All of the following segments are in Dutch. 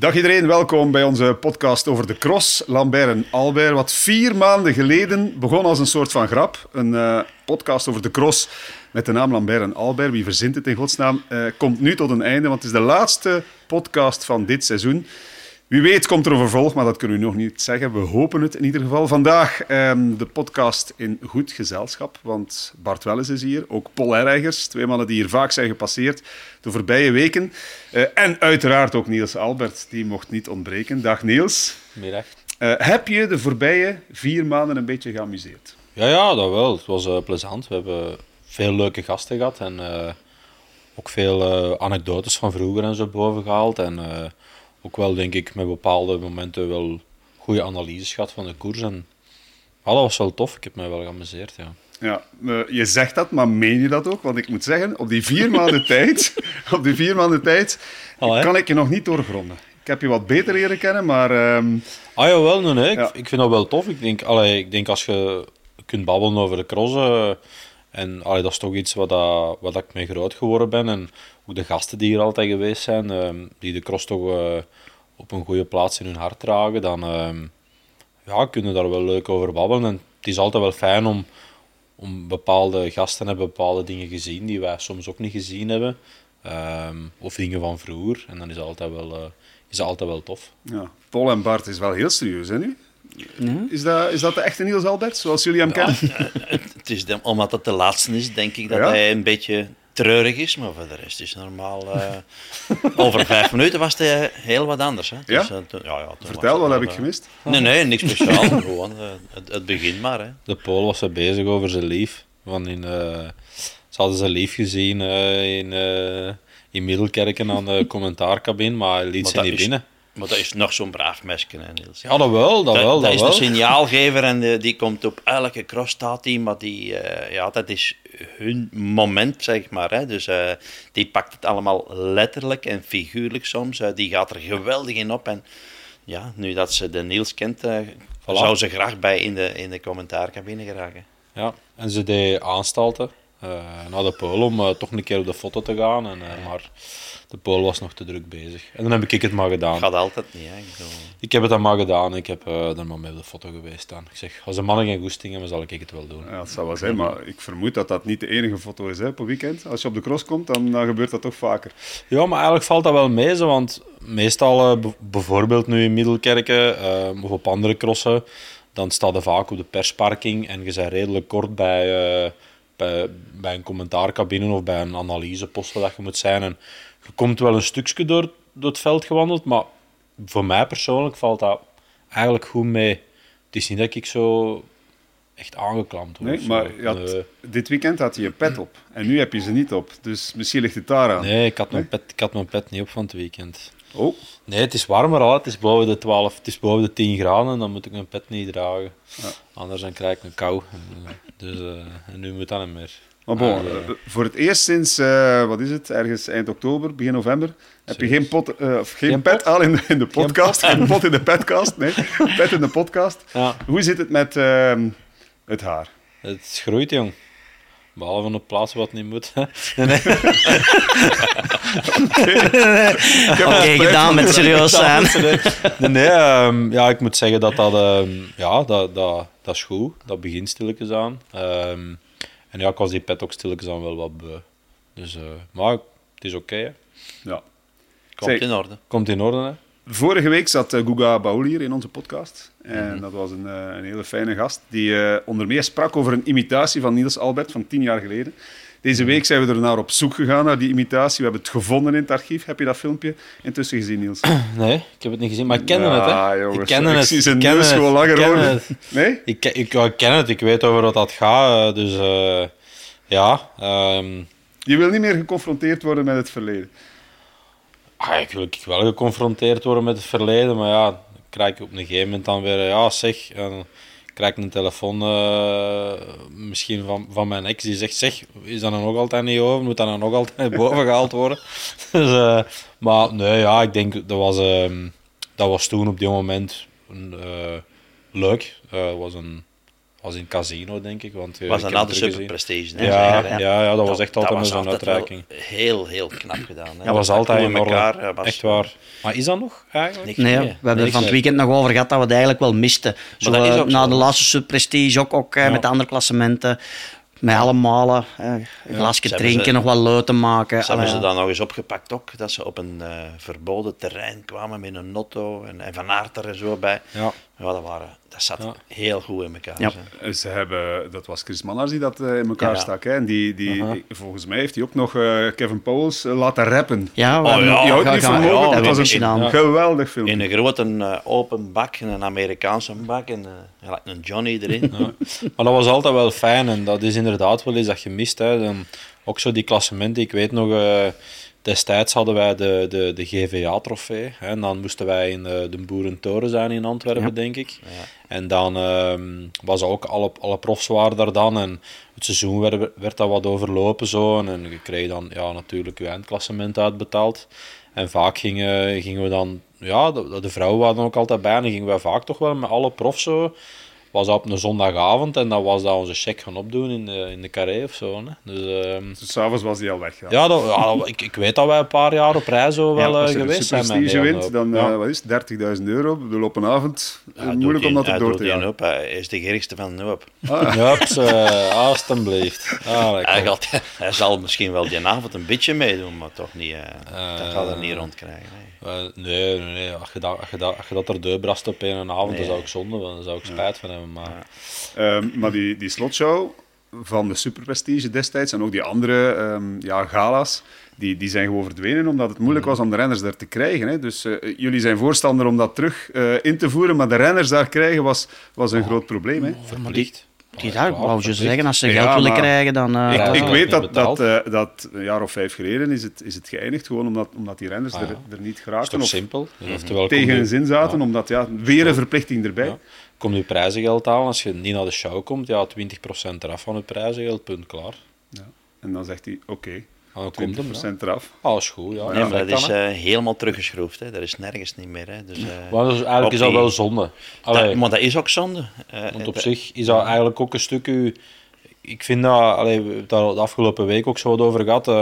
Dag iedereen, welkom bij onze podcast over de cross, Lambert en Albert. Wat vier maanden geleden begon als een soort van grap. Een uh, podcast over de cross met de naam Lambert en Albert. Wie verzint het in godsnaam? Uh, komt nu tot een einde, want het is de laatste podcast van dit seizoen. Wie weet komt er een vervolg, maar dat kunnen we nog niet zeggen. We hopen het in ieder geval. Vandaag um, de podcast in goed gezelschap, want Bart Welles is hier, ook Paul Erreigers, twee mannen die hier vaak zijn gepasseerd de voorbije weken. Uh, en uiteraard ook Niels Albert, die mocht niet ontbreken. Dag Niels. Middag. Uh, heb je de voorbije vier maanden een beetje geamuseerd? Ja, ja dat wel. Het was uh, plezant. We hebben veel leuke gasten gehad en ook veel anekdotes van vroeger en zo boven gehaald. En ook wel, denk ik, met bepaalde momenten wel goede analyses gehad van de koers. En dat was wel tof. Ik heb mij wel geamuseerd, ja. Ja, je zegt dat, maar meen je dat ook? Want ik moet zeggen, op die vier maanden tijd, op die vier maanden tijd oh, kan ik je nog niet doorgronden. Ik heb je wat beter leren kennen, maar... Um... Ah jawel, nee, nee. Ja. Ik, ik, vind dat wel tof. Ik denk, allee, ik denk als je kunt babbelen over de crossen... En dat is toch iets wat, dat, wat ik mee groot geworden ben. En ook de gasten die hier altijd geweest zijn, um, die de cross toch uh, op een goede plaats in hun hart dragen, dan um, ja, kunnen daar wel leuk over babbelen. En het is altijd wel fijn om, om bepaalde gasten hebben bepaalde dingen gezien die wij soms ook niet gezien hebben. Um, of dingen van vroeger. En dan is het altijd wel, uh, is altijd wel tof. Ja. Paul en Bart is wel heel serieus, hè nu? Ja. Is, dat, is dat de echte Niels Albert, zoals jullie hem ja, kennen? het is de, omdat het de laatste is, denk ik dat ja. hij een beetje treurig is, maar voor de rest is het normaal. Uh, over vijf minuten was het heel wat anders. Hè. Dus, ja? Uh, ja, ja Vertel, wat heb ik gemist? Nee, nee, niks speciaal. gewoon uh, het, het, begin maar. Hè. De Pool was er bezig over zijn lief. Want in, ze hadden zijn lief gezien in, in Middelkerken aan de commentaarcabine, maar hij liet ze niet binnen. Maar dat is nog zo'n braaf mesje, hè, Niels. Ja, dat wel, dat, wel. Dat, dat is wel. de signaalgever en de, die komt op elke cross staat die, maar die, uh, ja, dat is hun moment, zeg maar. Hè. Dus uh, die pakt het allemaal letterlijk en figuurlijk soms. Uh, die gaat er geweldig in op. En ja, nu dat ze de Niels kent, voilà. zou ze graag bij in de, in de commentaarcabine geraken. Ja, en ze deed aanstalten naar de pool om toch een keer op de foto te gaan. En, maar de Pool was nog te druk bezig. En dan heb ik het maar gedaan. Gaat altijd niet, hè? Ik, ik heb het dan maar gedaan. Ik heb uh, er maar mee op de foto geweest staan. Ik zeg, als de mannen geen goesting hebben, zal ik het wel doen. Ja, dat zou wel zijn, maar ik vermoed dat dat niet de enige foto is hè, op een weekend. Als je op de cross komt, dan, dan gebeurt dat toch vaker. Ja, maar eigenlijk valt dat wel mee, zo, want meestal, uh, bijvoorbeeld nu in Middelkerken uh, of op andere crossen, dan staat er vaak op de persparking en je bent redelijk kort bij, bij, bij een commentaarcabine of bij een analysepost dat je moet zijn. En, je komt wel een stukje door, door het veld gewandeld, maar voor mij persoonlijk valt dat eigenlijk goed mee. Het is niet dat ik zo echt aangeklampt word. Nee, maar had, dit weekend had je je pet op en nu heb je ze niet op. Dus misschien ligt het daar aan. Nee, ik had, mijn, pet, ik had mijn pet niet op van het weekend. Oh. Nee, het is warmer al. Het is boven de 12, het is boven de 10 graden. Dan moet ik mijn pet niet dragen. Ja. Anders dan krijg ik een kou. Dus uh, en nu moet dat niet meer. Maar bon, ah, ja. voor het eerst sinds, uh, wat is het, ergens eind oktober, begin november, heb je geen, pot, uh, of geen, geen pet pot? al in de, in de podcast. Geen, pot in de petcast, nee. Pet in de podcast. Ja. Hoe zit het met uh, het haar? Het groeit, jong. Behalve op plaatsen wat niet moet. nee, nee. Oké, okay, gedaan met serieus zijn. nee, nee um, ja, ik moet zeggen dat dat, um, ja, dat, dat, dat is goed. Dat begint stilletjes aan. Um, en ja, ik was die pet ook stilletjes aan wel wat beu. Dus, uh, maar het is oké. Okay, ja. Komt Zeg, in orde. Komt in orde, hè. Vorige week zat uh, Guga Baul hier in onze podcast. En mm -hmm. dat was een, uh, een, hele fijne gast. Die uh, onder meer sprak over een imitatie van Niels Albert van tien jaar geleden. Deze week zijn we er naar op zoek gegaan, naar die imitatie. We hebben het gevonden in het archief. Heb je dat filmpje intussen gezien, Niels? Nee, ik heb het niet gezien, maar ik ken ja, het. Hè. Jongens, ik ken ik het. zie zijn neus gewoon langer worden. Nee? Ik, ik, ik, ken het, ik weet over wat dat gaat. Dus ja. Um... Je wil niet meer geconfronteerd worden met het verleden? Ah, ik wil wel geconfronteerd worden met het verleden, maar ja, dan krijg ik op een gegeven moment dan weer, ja zeg, en krijg ik een telefoon uh, misschien van, van mijn ex die zegt, zeg, is dat dan nog altijd niet over? Moet dat dan nog altijd boven gehaald worden? dus, uh, maar nee, ja, ik denk, dat was, uh, dat was toen op die moment uh, leuk. was een was in Casino, denk ik. Want, was een de Super Prestige. Ja, ja, ja, dat was echt altijd zo'n uitreiking. Heel, heel knap gedaan. Hè. Dat was altijd in elkaar. Was... Echt waar. Maar is dat nog eigenlijk? Nee, we hebben er van het weekend nog over gehad dat we het eigenlijk wel misten. Zo, uh, na de laatste Super Prestige ook, ook met de andere klassementen met allemaal een glasje drinken, nog wat leuten maken. Ze hebben ze dan nog eens opgepakt ook, dat ze op een uh, verboden terrein kwamen met een notto en, en Van Aert er en zo bij. Ja. Ja dat waren dat zat heel goed in elkaar. Ja. Ze hebben, dat was Chris Manners die dat uh, in elkaar ja. stak. Hè. En die, die, uh -huh. volgens mij heeft hij ook nog uh, Kevin Pauls laten rappen. Ja, oh, ja. Die houdt niet van mogen. dat was een, geweldig film. In een grote open bak, een Amerikaanse bak en een Johnny erin. Maar dat was altijd wel fijn en dat is inderdaad wel iets dat je mist. Hè. Dan, ook zo die klassementen, ik weet nog Destijds hadden wij de, de, de GVA-trofee. En dan moesten wij in de, de Boerentoren zijn in Antwerpen, denk ik. Ja. En dan um, was ook alle, alle profs waren daar dan. En het seizoen werd, werd dat wat overlopen zo. En je kreeg dan ja, natuurlijk je eindklassement uitbetaald. En vaak gingen, gingen we dan... Ja, de, de vrouwen waren ook altijd bij. En gingen wij vaak toch wel met alle profs zo was op een zondagavond en dat was dat onze check gaan opdoen in de, in de carré of zo. Hè. Dus, um, dus s'avonds was die al weg. Ja, dat, ja ik, ik weet dat wij een paar jaar op reis zo wel ja, uh, geweest zijn. Als je wint, dan ja. uh, wat is 30.000 euro op een avond. Ja, moeilijk om dat te door te gaan. Op, hij is de gerigste van de hoop. Ah. Ja, uh, alstublieft. Ah, hij, gaat, hij zal misschien wel die avond een beetje meedoen, maar toch niet. Uh, dat gaat er niet rond krijgen. Nee, nee, nee. Als, je dat, als, je dat, als je dat er deurbrast op een avond, nee. dan zou ik zonde, dan zou ik spijt van hebben. Maar, um, maar die, die slotshow van de Superprestige destijds en ook die andere um, ja, gala's, die, die zijn gewoon verdwenen omdat het moeilijk was om de renners daar te krijgen. Hè. Dus uh, jullie zijn voorstander om dat terug uh, in te voeren, maar de renners daar krijgen was, was een oh, groot probleem. Hè. Verplicht. Die daar, wou je zeggen, als ze geld ja, willen krijgen, dan... Uh, ik, ik weet dat, dat, uh, dat een jaar of vijf geleden is het, is het geëindigd, gewoon omdat, omdat die renners ah, ja. er, er, niet geraakten. Is simpel. Oftewel, tegen hun zin zaten, ja. omdat ja, weer een verplichting erbij. Komt je prijzengeld halen, als je niet naar de show komt, ja, 20% eraf van het prijzengeld, punt, klaar. En dan zegt hij, oké. Okay. Ah, dan komt 20% hem, eraf. Alles goed, ja. Nee, maar dat is uh, helemaal teruggeschroefd. Hè. Dat is nergens niet meer. Hè. Dus, uh, maar dus eigenlijk is dat wel zonde. Dat, maar dat is ook zonde. Uh, Want op zich is dat eigenlijk ook een stuk... Ik vind dat... Allee, we hebben daar de afgelopen week ook zo wat over gehad. Uh,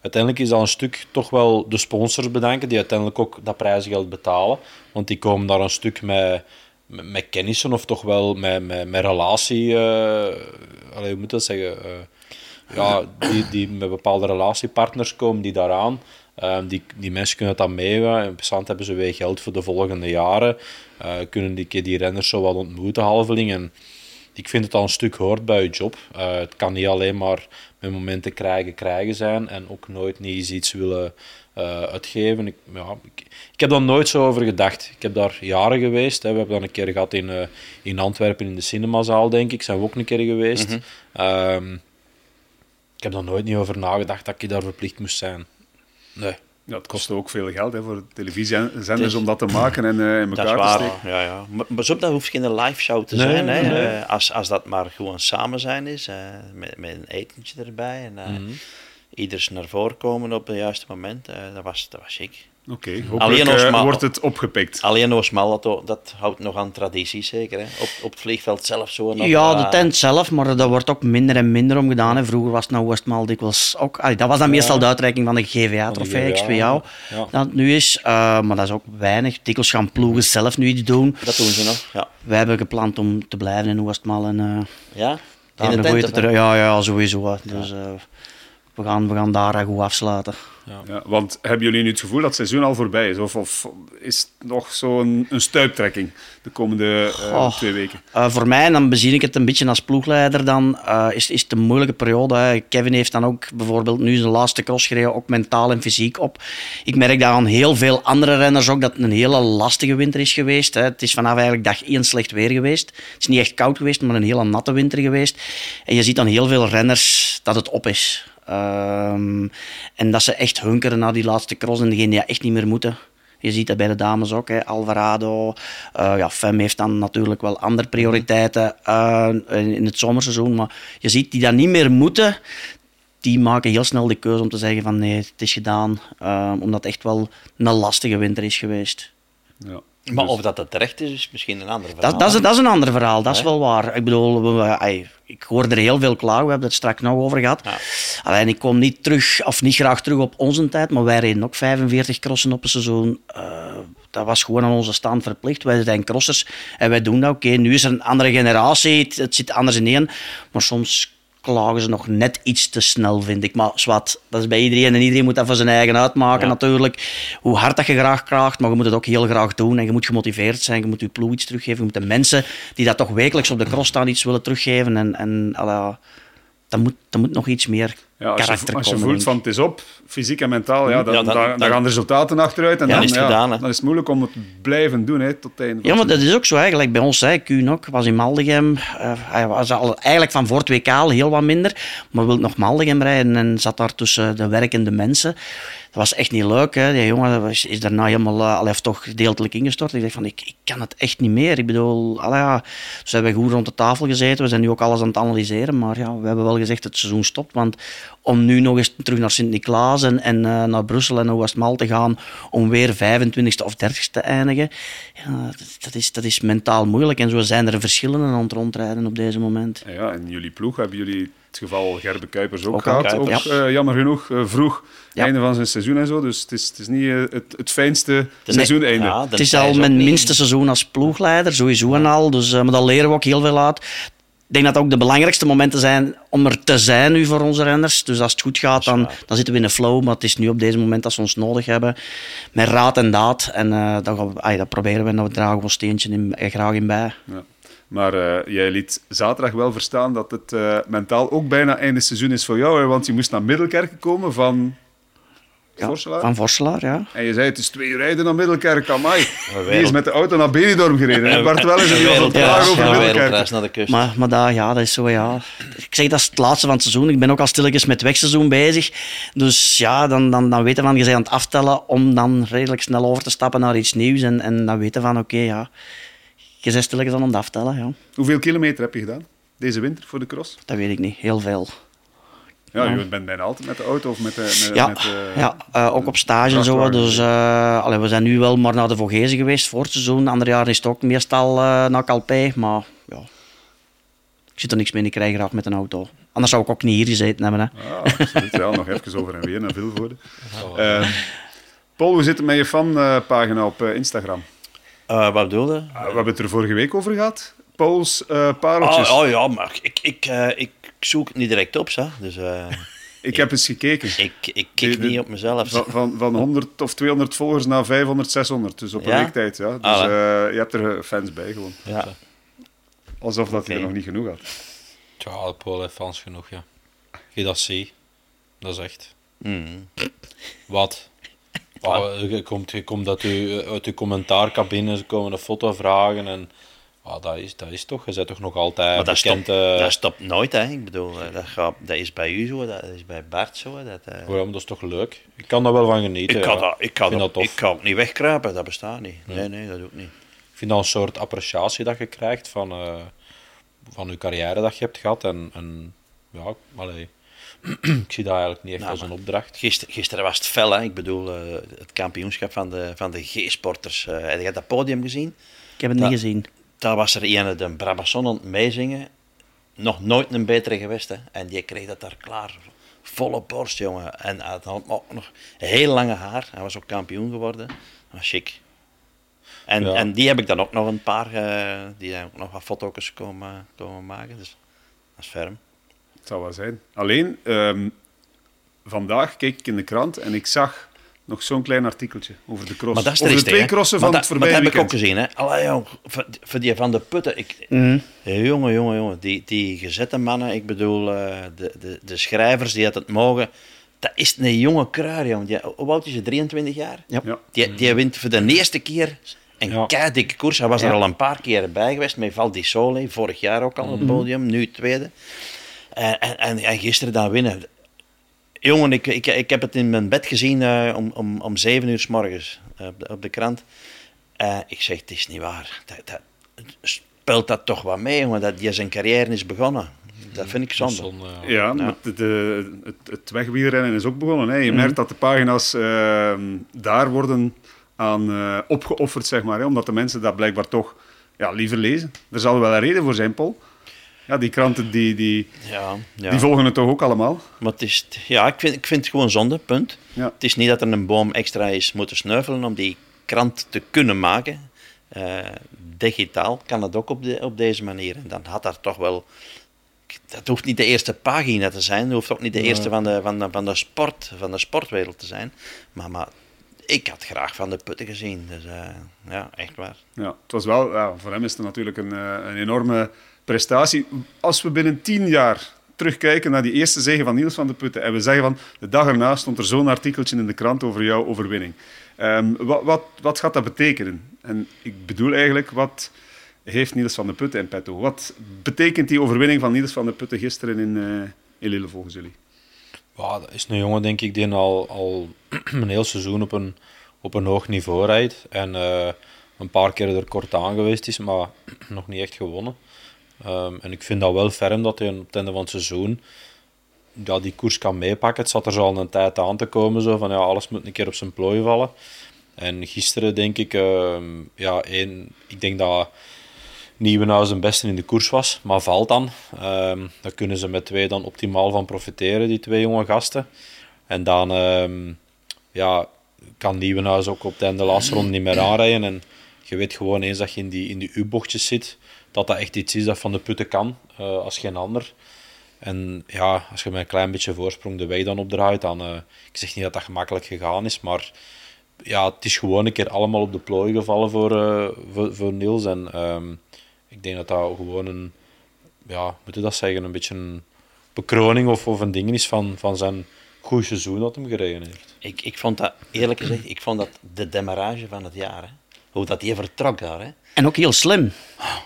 uiteindelijk is dat een stuk toch wel de sponsors bedanken die uiteindelijk ook dat prijzengeld betalen. Want die komen daar een stuk met... Met, met kennissen of toch wel met, met, met relatie... allee, hoe moet dat zeggen? Ja, die, die met bepaalde relatiepartners komen die daaraan. Um, die, die mensen kunnen het dan meegaan. In Passant hebben ze weer geld voor de volgende jaren. Uh, kunnen die, die renners zo wat ontmoeten, halveling. En ik vind het al een stuk hoort bij je job. Uh, het kan niet alleen maar met momenten krijgen, krijgen zijn. En ook nooit niet iets willen uh, uitgeven. Ik, ja, ik, ik, heb daar nooit zo over gedacht. Ik heb daar jaren geweest. Hè. We hebben dat een keer gehad in, in Antwerpen in de cinemazaal, denk ik. Zijn we ook een keer geweest. Mm -hmm. Ik heb er nooit niet over nagedacht dat ik daar verplicht moest zijn. Nee. Ja, het kostte ook veel geld hè, voor televisiezenders om dat te maken en uh, in elkaar te steken. Ja, ja. Maar, maar dat hoeft geen live show te zijn. Nee, hè. Nee. Uh, als, als dat maar gewoon samen zijn is, uh, met, met een etentje erbij en mm -hmm. ieders naar voren komen op het juiste moment, dat, was, dat was chic. Oké, okay, hopelijk uh, wordt het opgepikt. Alleen Oosmal, dat, dat houdt nog aan traditie zeker. Hè? Op, op het vliegveld zelf zo. Nog, ja, de tent zelf, maar dat wordt ook minder en minder om gedaan. Hè. Vroeger was het nou Oostmal dikwijls ook... Allee, dat was dan meestal de uitreiking van de GVA-trofee, XVA, ja. dat het nu is. Uh, maar dat is ook weinig. Dikwijls gaan ploegen zelf nu iets doen. Dat doen ze nog, ja. Wij hebben gepland om te blijven in Oostmal. En, uh, ja? In de tent? Ja, ja, sowieso. Dus we, gaan, we gaan daar goed afsluiten. Ja. ja. want hebben jullie nu het gevoel dat het seizoen al voorbij is? Of, of is het nog zo'n een stuiptrekking de komende uh, twee weken? Uh, voor mij, en dan bezien ik het een beetje als ploegleider, dan uh, is, is het een moeilijke periode. Hè. Kevin heeft dan ook bijvoorbeeld nu zijn laatste cross gereden, ook mentaal en fysiek op. Ik merk dat aan heel veel andere renners ook dat het een hele lastige winter is geweest. Hè. Het is vanaf eigenlijk dag één slecht weer geweest. Het is niet echt koud geweest, maar een hele natte winter geweest. En je ziet dan heel veel renners dat het op is. Um, en dat ze echt hunkeren naar die laatste cross en degene die echt niet meer moeten. Je ziet dat bij de dames ook. Hè. Alvarado, uh, ja, Fem heeft dan natuurlijk wel andere prioriteiten uh, in het zomerseizoen. Maar je ziet die dat niet meer moeten. Die maken heel snel de keuze om te zeggen van nee, het is gedaan. Uh, omdat het echt wel een lastige winter is geweest. Ja. Maar Dus- of dat het terecht is, is misschien een ander verhaal. Dat, dat, is, dat is een ander verhaal, dat is wel waar. Ik bedoel, we- ik hoor er heel veel klagen, we hebben het straks nog over gehad. Ja. Alleen ik kom niet terug, of niet graag terug op onze tijd, maar wij reden ook 45 crossen op een seizoen. Eh, dat was gewoon aan onze stand verplicht. Wij zijn crossers en wij doen dat. Oké, nu is er een andere generatie, het, het zit anders ineen, maar soms klagen ze nog net iets te snel, vind ik. Maar zwart, dat is bij iedereen en iedereen moet dat voor zijn eigen uitmaken Ja. natuurlijk. Hoe hard dat je graag klaagt, maar je moet het ook heel graag doen en je moet gemotiveerd zijn, je moet je ploeg iets teruggeven, je moet de mensen die dat toch wekelijks op de cross staan iets willen teruggeven en, en dat, moet, dat moet nog iets meer Ja, als je, karakter als je komen. voelt van het is op, fysiek en mentaal, ja, dan, Ja, dan- dan, dan dan- gaan de resultaten achteruit. En Ja, dan, is het gedaan, dan is het moeilijk om het blijven doen hè, tot het einde. Ja, maar dat is ook zo eigenlijk. Bij ons, hè, Kuhn ook, was in Maldegem. eh, hij was al, eigenlijk van voor het WK al heel wat minder, maar wil nog Maldegem rijden en zat daar tussen de werkende mensen. Dat was echt niet leuk. Hè. Die jongen was, is daarna helemaal, uh, heeft toch gedeeltelijk ingestort. Ik dacht van, ik, ik kan het echt niet meer. Ik bedoel, ja. dus we hebben goed rond de tafel gezeten. We zijn nu ook alles aan het analyseren. Maar ja, we hebben wel gezegd dat het seizoen stopt. Want om nu nog eens terug naar Sint-Niklaas en, en uh, naar Brussel en naar Westmal te gaan, om weer 25ste of 30ste te eindigen, ja, dat, dat, is, dat is mentaal moeilijk. En zo zijn er verschillen aan het rondrijden op deze moment. Ja, in jullie ploeg hebben jullie het geval Gerbe Kuipers ook, Ook gehad. Kuipers, ook, uh, jammer genoeg, uh, vroeg. Ja. Einde van zijn seizoen en zo. Dus het is, het is niet uh, het, het fijnste seizoeneinde. Ja, Het is al mijn minste seizoen als ploegleider, sowieso en al. Dus, uh, maar daar leren we ook heel veel uit. Ik denk dat dat ook de belangrijkste momenten zijn om er te zijn nu voor onze renners. Dus als het goed gaat, dan, dan zitten we in de flow. Maar het is nu op deze moment dat ze ons nodig hebben. Met raad en daad. En uh, dat, gaan we, ay, dat proberen we en daar dragen we ons steentje in, eh, graag in bij. Ja. Maar uh, jij liet zaterdag wel verstaan dat het uh, mentaal ook bijna einde seizoen is voor jou. Hè? Want je moest naar Middelkerk komen van Vorselaar. Van Vorselaar, ja. En je zei, het is twee uur rijden naar Middelkerk, amai. Die is met de auto naar Benidorm gereden. En Bart wel eens een heel ja, over ja, Middelkerk. naar de kust. Maar, maar dat, ja, dat is zo, ja. Ik zeg, dat is het laatste van het seizoen. Ik ben ook al stilletjes met het wegseizoen bezig. Dus ja, dan, dan, dan weten van, je bent aan het aftellen om dan redelijk snel over te stappen naar iets nieuws. En, en dan weten van, oké, okay, ja, je bent stilletjes aan het aftellen, ja. Hoeveel kilometer heb je gedaan deze winter voor de cross? Dat weet ik niet, heel veel. Ja, je bent bijna altijd met de auto of met de... Met, ja, met de, ja uh, ook op stage en zo. Dus uh, allee, we zijn nu wel maar naar de Vogezen geweest voor het seizoen. Andere jaren is het ook meestal uh, naar Calpe. Maar ja, ik zit er niks mee. Ik krijg graag met een auto. Anders zou ik ook niet hier gezeten hebben. Hè. Ah, absoluut. Ja, nog even over en weer naar Vilvoorde. Uh, Paul, hoe zit het met je fanpagina op Instagram? wat bedoel je? we hebben het er vorige week over gehad. Pauls pareltjes. Oh, oh, ja, maar ik, ik, ik zoek het niet direct op, zo. Dus, uh, ik heb eens gekeken. Ik, ik kijk niet op mezelf. Van, van, van 100 of 200 volgers naar 500, 600. Dus op een week tijd. Ja. Dus ah, uh, je hebt er fans bij gewoon. Ja. Alsof dat hij er nog niet genoeg had. Ja, Paul heeft fans genoeg, ja. Je dat ziet, dat is echt. Mm. Wat? Oh, je, komt, je komt uit je, uit je commentaarcabine, ze komen een foto vragen en Ah, dat, is, dat is toch, je bent toch nog altijd maar dat bekend... Stopt, uh... Dat stopt nooit, hè. Ik bedoel, dat, gaat, dat is bij u zo, dat is bij Bart zo. Dat, uh... Waarom, dat is toch leuk? Ik kan daar wel van genieten. Ik kan, dat, ik kan, ik dat, dat ik kan ook niet wegkruipen, dat bestaat niet. Nee, nee, nee dat doe ik niet. Ik vind dat een soort appreciatie dat je krijgt van, uh, van je carrière dat je hebt gehad. En, en ja, allee. ik zie dat eigenlijk niet echt nou, als een opdracht. Gisteren, gisteren was het fel, hè. ik bedoel, uh, het kampioenschap van de, van de G-sporters. Uh, heb je dat podium gezien? Ik heb het dat, niet gezien. Daar was er een de Brabazon aan het meezingen. Nog nooit een betere geweest. Hè. En die kreeg dat daar klaar. Volle borst, jongen. En hij had ook nog heel lange haar. Hij was ook kampioen geworden. Dat was chic. En, ja. en die heb ik dan ook nog een paar, uh, die zijn ook nog wat foto's komen, komen maken. Dus dat is ferm. Het zou wel zijn. Alleen, um, vandaag keek ik in de krant en ik zag nog zo'n klein artikeltje over de cross. Maar dat is over de twee crossen maar van dat, het voorbije maar dat heb ik ook gezien. Hè? Allee, jong, voor die van de putten. Ik, mm. Jongen, jongen, jongen. Die, die gezette mannen, ik bedoel, uh, de, de, de schrijvers die het mogen. Dat is een jonge kruier, jongen. Hoe oud is hij? 23 jaar? Ja. Ja. Die, die wint voor de eerste keer een Ja. keidikke koers. Hij was er al een paar keer bij geweest, met Val di Sole. Vorig jaar ook al op het podium, nu tweede. En, en, en, en gisteren dan winnen. Jongen, ik, ik, ik heb het in mijn bed gezien uh, om, om, om zeven uur s morgens uh, op, de, op de krant. Uh, ik zeg, het is niet waar. Dat, dat, speelt dat toch wat mee, jongen, dat die zijn carrière is begonnen. Dat vind ik zonde. Zo'n, eh, Ja, Ja. maar de, de- het, het wegwielrennen is ook begonnen. Hè. Je merkt dat de pagina's ehm, daar worden aan uh, opgeofferd, zeg maar. Hè, omdat de mensen dat blijkbaar toch ja, liever lezen. Er zal wel een reden voor zijn, Paul. Ja, die kranten die, die, ja, ja. die volgen het toch ook allemaal? Maar het is, ja, ik vind, ik vind het gewoon zonde, punt. Ja. Het is niet dat er een boom extra is moeten sneuvelen om die krant te kunnen maken. Uh, digitaal kan dat ook op, de, op deze manier. En dan had daar toch wel dat hoeft niet de eerste pagina te zijn. Dat hoeft ook niet de eerste van de, van de, van de, sport, van de sportwereld te zijn. Maar, maar ik had graag van de putten gezien. Dus uh, ja, echt waar. Ja, het was wel, ja, voor hem is het natuurlijk een, uh, een enorme prestatie. Als we binnen tien jaar terugkijken naar die eerste zege van Niels van de Putten en we zeggen van de dag erna stond er zo'n artikeltje in de krant over jouw overwinning. Um, wat, wat, wat gaat dat betekenen? En ik bedoel eigenlijk, wat heeft Niels van de Putten in petto? Wat betekent die overwinning van Niels van de Putten gisteren in, uh, in Lille volgens jullie? Dat is een jongen, denk ik, die al, al een heel seizoen op een, op een hoog niveau rijdt. En uh, een paar keer er kort aan geweest is, maar nog niet echt gewonnen. Um, en ik vind dat wel ferm dat hij op het einde van het seizoen ja, die koers kan meepakken. Het zat er zo al een tijd aan te komen, zo van ja, alles moet een keer op zijn plooi vallen. En gisteren denk ik, uh, ja, één, ik denk dat Nieuwenhuis een beste in de koers was, maar valt dan. Um, daar kunnen ze met twee dan optimaal van profiteren, die twee jonge gasten. En dan ja, kan Nieuwenhuis ook op de einde de laatste ronde niet meer aanrijden. En je weet gewoon eens dat je in die, in die U-bochtjes zit, dat dat echt iets is dat van de putten kan, uh, als geen ander. En ja, als je met een klein beetje voorsprong de weg dan opdraait, dan... Uh, ik zeg niet dat dat gemakkelijk gegaan is, maar ja, het is gewoon een keer allemaal op de plooi gevallen voor, uh, voor, voor, Niels. En um, ik denk dat dat gewoon een... Ja, moet je dat zeggen? Een beetje een bekroning of, of een ding is van, van zijn goed seizoen dat hem gereden heeft. Ik, ik vond dat, eerlijk gezegd, ik vond dat de demarrage van het jaar. Hoe dat hij vertrok daar. Hè. En ook heel slim.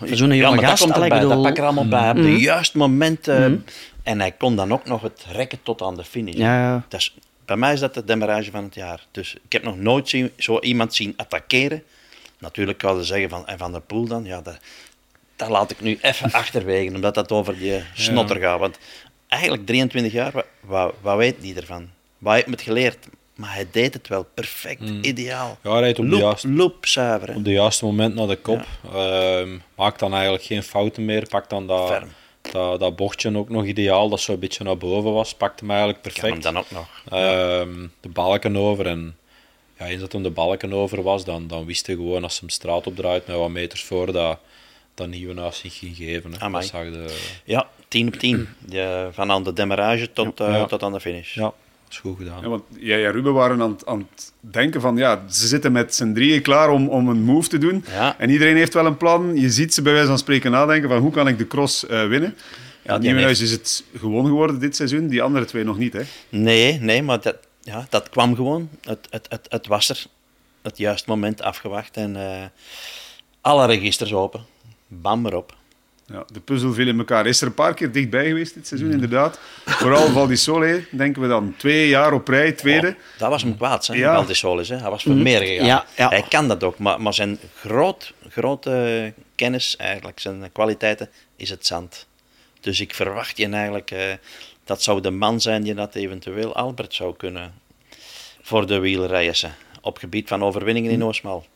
Zo'n jonge ja, gast. Dat, komt erbij, bedoel... dat pak er allemaal bij. Op mm. de juiste moment. Uh, mm. En hij kon dan ook nog het rekken tot aan de finish. Ja. Dat is, bij mij is dat de demarrage van het jaar. Dus ik heb nog nooit zien, zo iemand zien attackeren. Natuurlijk kan je zeggen van, en Van der Poel dan, ja, dat, dat laat ik nu even achterwege, omdat dat over die snotter gaat. Want eigenlijk 23 jaar, wat, wat, wat weet hij ervan? Wat heeft het geleerd? Maar hij deed het wel perfect, mm. ideaal. Ja, hij rijdt op, de juiste, zuiver, op de juiste moment naar de kop. Ja. Uh, maakt dan eigenlijk geen fouten meer. Pakt dan dat, dat, dat bochtje ook nog ideaal, dat zo een beetje naar boven was. Pakte hem eigenlijk perfect. hem dan ook nog. Uh, de balken over. En ja, eens dat hem de balken over was, dan, dan wist hij gewoon als hij hem straat opdraait met wat meters voor dat dat nieuwe naast zich ging geven. Dat zag de... Ja, 10 op 10. van aan de demarrage tot, ja. uh, tot aan de finish. Ja, is goed gedaan. Ja, want jij en Ruben waren aan, aan het denken van, ja, ze zitten met z'n drieën klaar om, om een move te doen. Ja. En iedereen heeft wel een plan. Je ziet ze bij wijze van spreken nadenken van, hoe kan ik de cross uh, winnen? Ja, Nieuwenhuis heeft... is het gewoon geworden dit seizoen, die andere twee nog niet, hè? Nee, nee, maar dat, ja, dat kwam gewoon. Het, het, het, het was er. Het juiste moment afgewacht en uh, alle registers open. Bam erop. Ja, de puzzel viel in elkaar. Is er een paar keer dichtbij geweest dit seizoen, inderdaad. Vooral Val di Sole, denken we dan. Twee jaar op rij, tweede. Oh, dat was hem kwaad, hè, ja. Val di Sole. Hè. Hij was voor mhm. meer gegaan. Ja, ja. Hij kan dat ook, maar, maar zijn groot, grote kennis, eigenlijk, zijn kwaliteiten, is het zand. Dus ik verwacht je eigenlijk... Uh, dat zou de man zijn die dat eventueel Albert zou kunnen voor de wielreizen. Op gebied van overwinningen in mhm. Oosmal.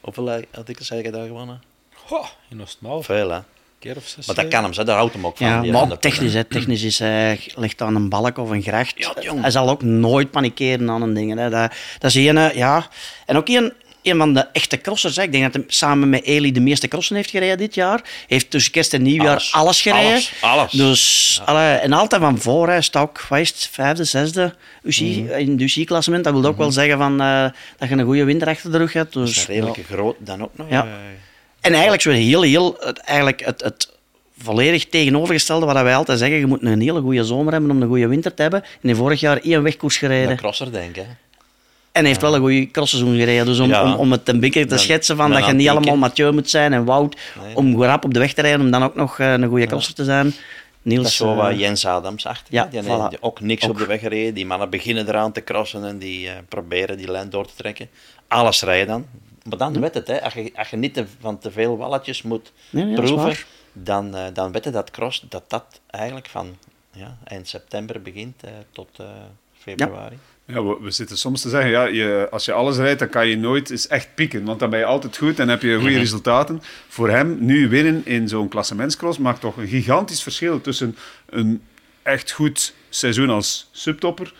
Hoeveel had ik er daar gewonnen? Oh, in Oostmaal. Veel, hè. Keer of zes, maar dat kan hem, daar houdt hem ook van. Ja, maar technisch, hè. technisch is hij ligt aan een balk of een gracht. Ja, hij zal ook nooit panikeren aan een ding. Hè. Dat, dat is een, ja. En ook een, een van de echte crossers. Hè. Ik denk dat hij samen met Eli de meeste crossen heeft gereden dit jaar. Heeft tussen kerst en nieuwjaar alles, alles gereden. Alles, alles. Dus, ja. alle, en altijd van voor. Hij staat ook, wat is het, vijfde, zesde UCI, mm -hmm. in het UCI-klassement. Dat wil ook mm -hmm. wel zeggen van, uh, dat je een goede winter achter de rug hebt. Dus, dat is redelijk ja. groot dan ook nog. Ja. En eigenlijk zo heel, heel, het, eigenlijk het, het volledig tegenovergestelde wat wij altijd zeggen. Je moet een hele goede zomer hebben om een goede winter te hebben. En in vorig jaar één wegkoers gereden. Een crosser, denk ik. En heeft ja. wel een goede crossseizoen gereden. Dus om, ja. om, om het een beetje te schetsen van dat je niet allemaal Mathieu moet zijn en Wout nee. om rap op de weg te rijden, om dan ook nog uh, een goede crosser te zijn. Niels, dat is zo wat uh, Jens Adams achter. Ja, die, voilà. ook niks ook. op de weg gereden. Die mannen beginnen eraan te crossen en die uh, proberen die lijn door te trekken. Alles rijden dan. Maar dan weet het, hè. Als, je, als je niet te, van te veel walletjes moet nee, nee, proeven, dan, uh, dan weet je dat cross, dat dat eigenlijk van ja, eind september begint uh, tot uh, februari. Ja, we, we zitten soms te zeggen, ja, je, als je alles rijdt, dan kan je nooit eens echt pieken. Want dan ben je altijd goed en heb je goede resultaten. Voor hem, nu winnen in zo'n klassementscross, maakt toch een gigantisch verschil tussen een echt goed seizoen als subtopper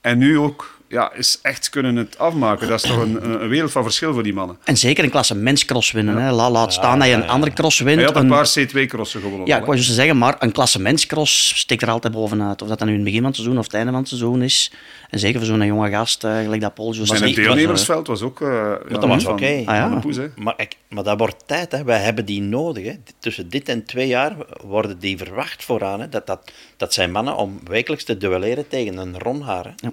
en nu ook ja, is echt kunnen het afmaken. Dat is toch een, een wereld van verschil voor die mannen. En zeker een klasse menscross winnen. Hè. La- Laat staan dat je een andere cross wint. Hij had een Een- paar C2-crossen gewonnen. Ja, ik wou juist zeggen, maar een klasse menscross steekt er altijd bovenuit. Of dat dan nu in het begin van het seizoen of het einde van het seizoen is. En zeker voor zo'n jonge gast, eh, gelijk dat Paul Maar Maar het die- deelnemersveld was ook... eh ja, dat was oké. Ah, ja. Maar, ik, maar dat wordt tijd, hè. wij hebben die nodig. Hè. Tussen dit en twee jaar worden die verwacht vooraan. Hè. Dat, dat, dat zijn mannen om wekelijks te duelleren tegen een Ronhaar. Hè. Ja.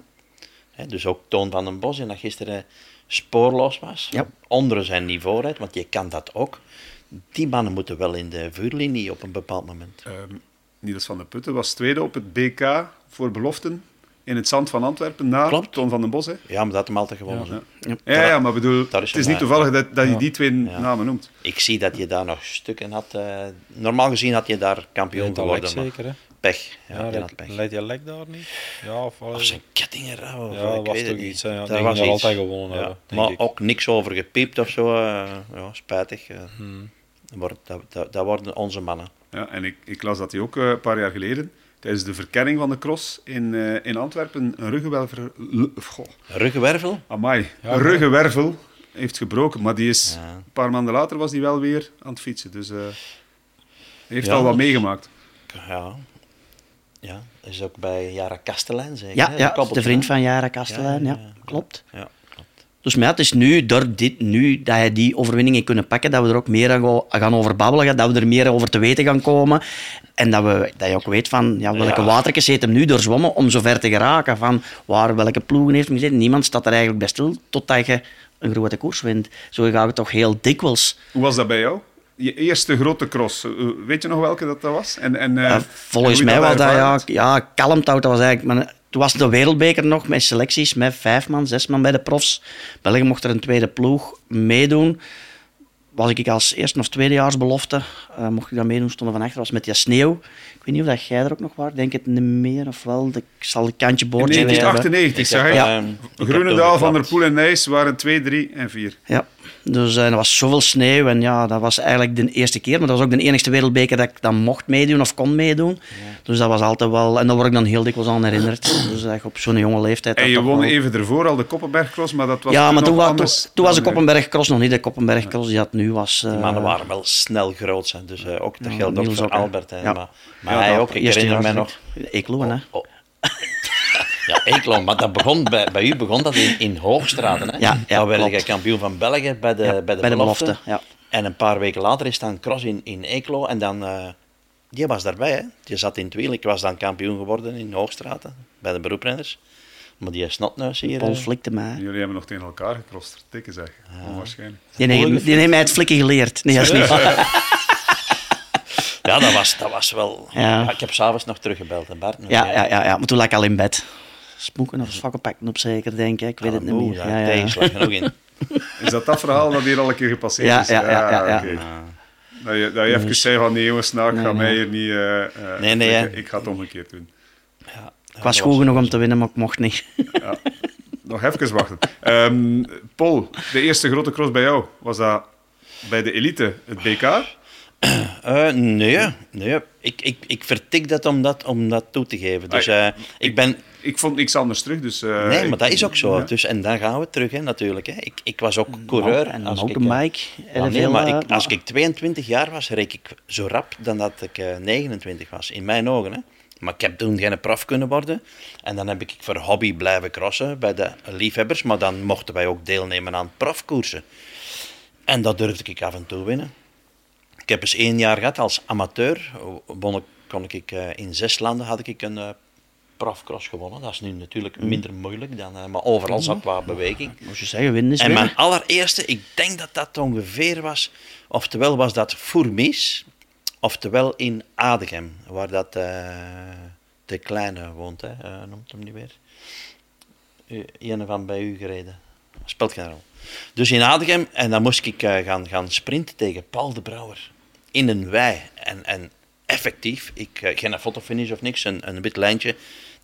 Hè, dus ook Toon van den Bos, en dat gisteren spoorloos was. Ja. Onder zijn niveau rijdt, want je kan dat ook. Die mannen moeten wel in de vuurlinie op een bepaald moment. Ehm, Niels van der Putten was tweede op het BK voor beloften in het zand van Antwerpen na Klopt. Toon van den Bos. Hè. Ja, maar dat had hem altijd gewonnen. hè. Ja, ja, maar bedoel, het is niet waar. toevallig dat, dat je die twee Ja. namen noemt. Ik zie dat je daar nog stukken had. eh, normaal gezien had je daar kampioen geworden. zeker, hè? Pech. Ja, pech. leidt je lek daar niet? Ja, of, Of zijn kettingen rauw. Ja, ik was toch niet. iets, hè. Dat die was er iets. altijd gewonnen hebben, maar ik. ook niks over gepiept of zo. eh, ja, spijtig. eh. Hmm. Maar dat, dat, dat worden onze mannen. Ja, en ik, ik las dat hij ook eh, een paar jaar geleden, tijdens de verkenning van de cross in, eh, in Antwerpen, een ruggenwervel... Goh, Ruggenwervel? amai, Ja, een ruggenwervel heeft gebroken. Maar die is, Ja. een paar maanden later was hij wel weer aan het fietsen. Dus eh, hij heeft Ja, al wat dat meegemaakt. Ja. Ja, dat is ook bij Jara Kastelein zeker. Ja, hè? ja de vriend van Jara Kastelein. Ja, Ja, ja, ja. klopt. Ja, klopt. Dus maar ja, het is nu, door dit, nu dat hij die overwinning heeft kunnen pakken, dat we er ook meer aan gaan over babbelen, dat we er meer over te weten gaan komen. En dat, we, dat je ook weet van ja, welke Ja. watertjes heeft hem nu doorzwommen om zo ver te geraken. Van waar, welke ploegen heeft hem gezeten. Niemand staat er eigenlijk bij stil totdat je een grote koers wint. Zo gaat het toch heel dikwijls. Hoe was dat bij jou? Je eerste grote cross, eh, weet je nog welke dat, dat was? En, en, eh, en volgens je mij was dat ja, ja, kalmthout. Dat was eigenlijk, maar, toen was de wereldbeker nog met selecties met vijf man, zes man bij de profs. België mocht er een tweede ploeg meedoen. Was ik als eerste of tweedejaarsbelofte, eh mocht ik daar meedoen, stonden van achter, was met die sneeuw. Ik weet niet of dat jij er ook nog was, denk het niet meer of wel. Ik zal een kantje In boord hebben. 1998, Ik zeg heb, ik. Ja. Groenendaal, Van der. Poel en Nijs waren 2, 3 en 4. Ja, dus eh, er was zoveel sneeuw en ja, dat was eigenlijk de eerste keer, maar dat was ook de enige wereldbeker dat ik dan mocht meedoen of kon meedoen. Dus dat was altijd wel, en daar word ik dan heel dikwijls aan herinnerd. Dus je op zo'n jonge leeftijd... En je won wel- even ervoor al de Koppenbergcross, maar dat was ja, maar nog toen, wa- anders toen, toen was de. Koppenberg-cross nog niet de Koppenberg-cross die dat nu was. Die eh, mannen waren wel snel groot. Hè. Dus eh, ook, dat Ja, geldt ook voor. Albert. Hè. Ja. Maar, maar Ja, hij ook. Ik herinner mij nog... Eeklo, hè. Oh. Ja, Eeklo, maar dat begon bij, bij u begon dat in, in Hoogstraten. Hè? Ja, ja, Daar werd klopt. je kampioen van België bij de, Ja, bij de, bij de belofte. belofte, ja. En een paar weken later is dan cross in, in Eeklo. En dan, eh, die was daarbij. Hè? Die zat in het wiel. Ik was dan kampioen geworden in Hoogstraten bij de beroeprenners. Maar die snotneus hier... Paul eh, flikte mij. Jullie hebben nog tegen elkaar gecrossed. Tikken zeg. Onwaarschijnlijk. Die heeft, die heeft mij het flikken geleerd. Nee, dat is niet ja, dat was, dat was wel... Ja. Ja. ik heb s'avonds nog teruggebeld. En Bart, Ja, ja, ja, ja, maar toen lag ik al in bed. Smoeken of vakkenpakken op zeker, denk ik. Ik weet het niet Moe, meer. daar Ja, ja. tegenslag genoeg in. Is dat dat verhaal dat hier al een keer gepasseerd Ja, is? ja, ja, ja, ja. oké. Dat je, dat je even zei van nee jongens, nou, ik Nee, ga mij hier niet... eh, eh, Nee, nee, ik, ik ga het omgekeerd doen. Ja, Ik was goed genoeg om te winnen, maar ik mocht niet. Nog even wachten. Ehm, Paul, de eerste grote cross bij jou, was dat bij de elite, het BK? Eh, nee, nee. Ik, ik, ik vertik dat om, dat om dat toe te geven. Dus Ah, eh, ik ben... Ik vond niks anders terug, dus... eh, Nee, maar dat is ook zo. ja. Dus, en dan gaan we terug, hè, natuurlijk. Hè. Ik, ik was ook coureur. En als ik, eh, mountainbike. Ja, nee, veel, maar eh, ik, als ik 22 jaar was, reek ik zo rap dan dat ik eh, 29 was. In mijn ogen. Hè. Maar ik heb toen geen prof kunnen worden. En dan heb ik voor hobby blijven crossen bij de liefhebbers. Maar dan mochten wij ook deelnemen aan profkoersen. En dat durfde ik af en toe winnen. Ik heb eens één jaar gehad als amateur. Won ik, kon ik eh, in zes landen had ik een eh, profcross gewonnen. Dat is nu natuurlijk Mm. minder moeilijk, dan, eh, maar overal zat qua beweging. Moest je zeggen, winnen is En mijn allereerste, ik denk dat dat ongeveer was, oftewel was dat Fourmies, oftewel in Adegem, waar dat eh, de kleine woont, hè, eh, noemt hem niet meer. Uh, een van bij u gereden. Speelt geen rol. Dus in Adegem, en dan moest ik gaan, gaan sprinten tegen Paul de Brouwer. In een wei. En, en effectief, ik, geen fotofinish of niks, een, een wit lijntje.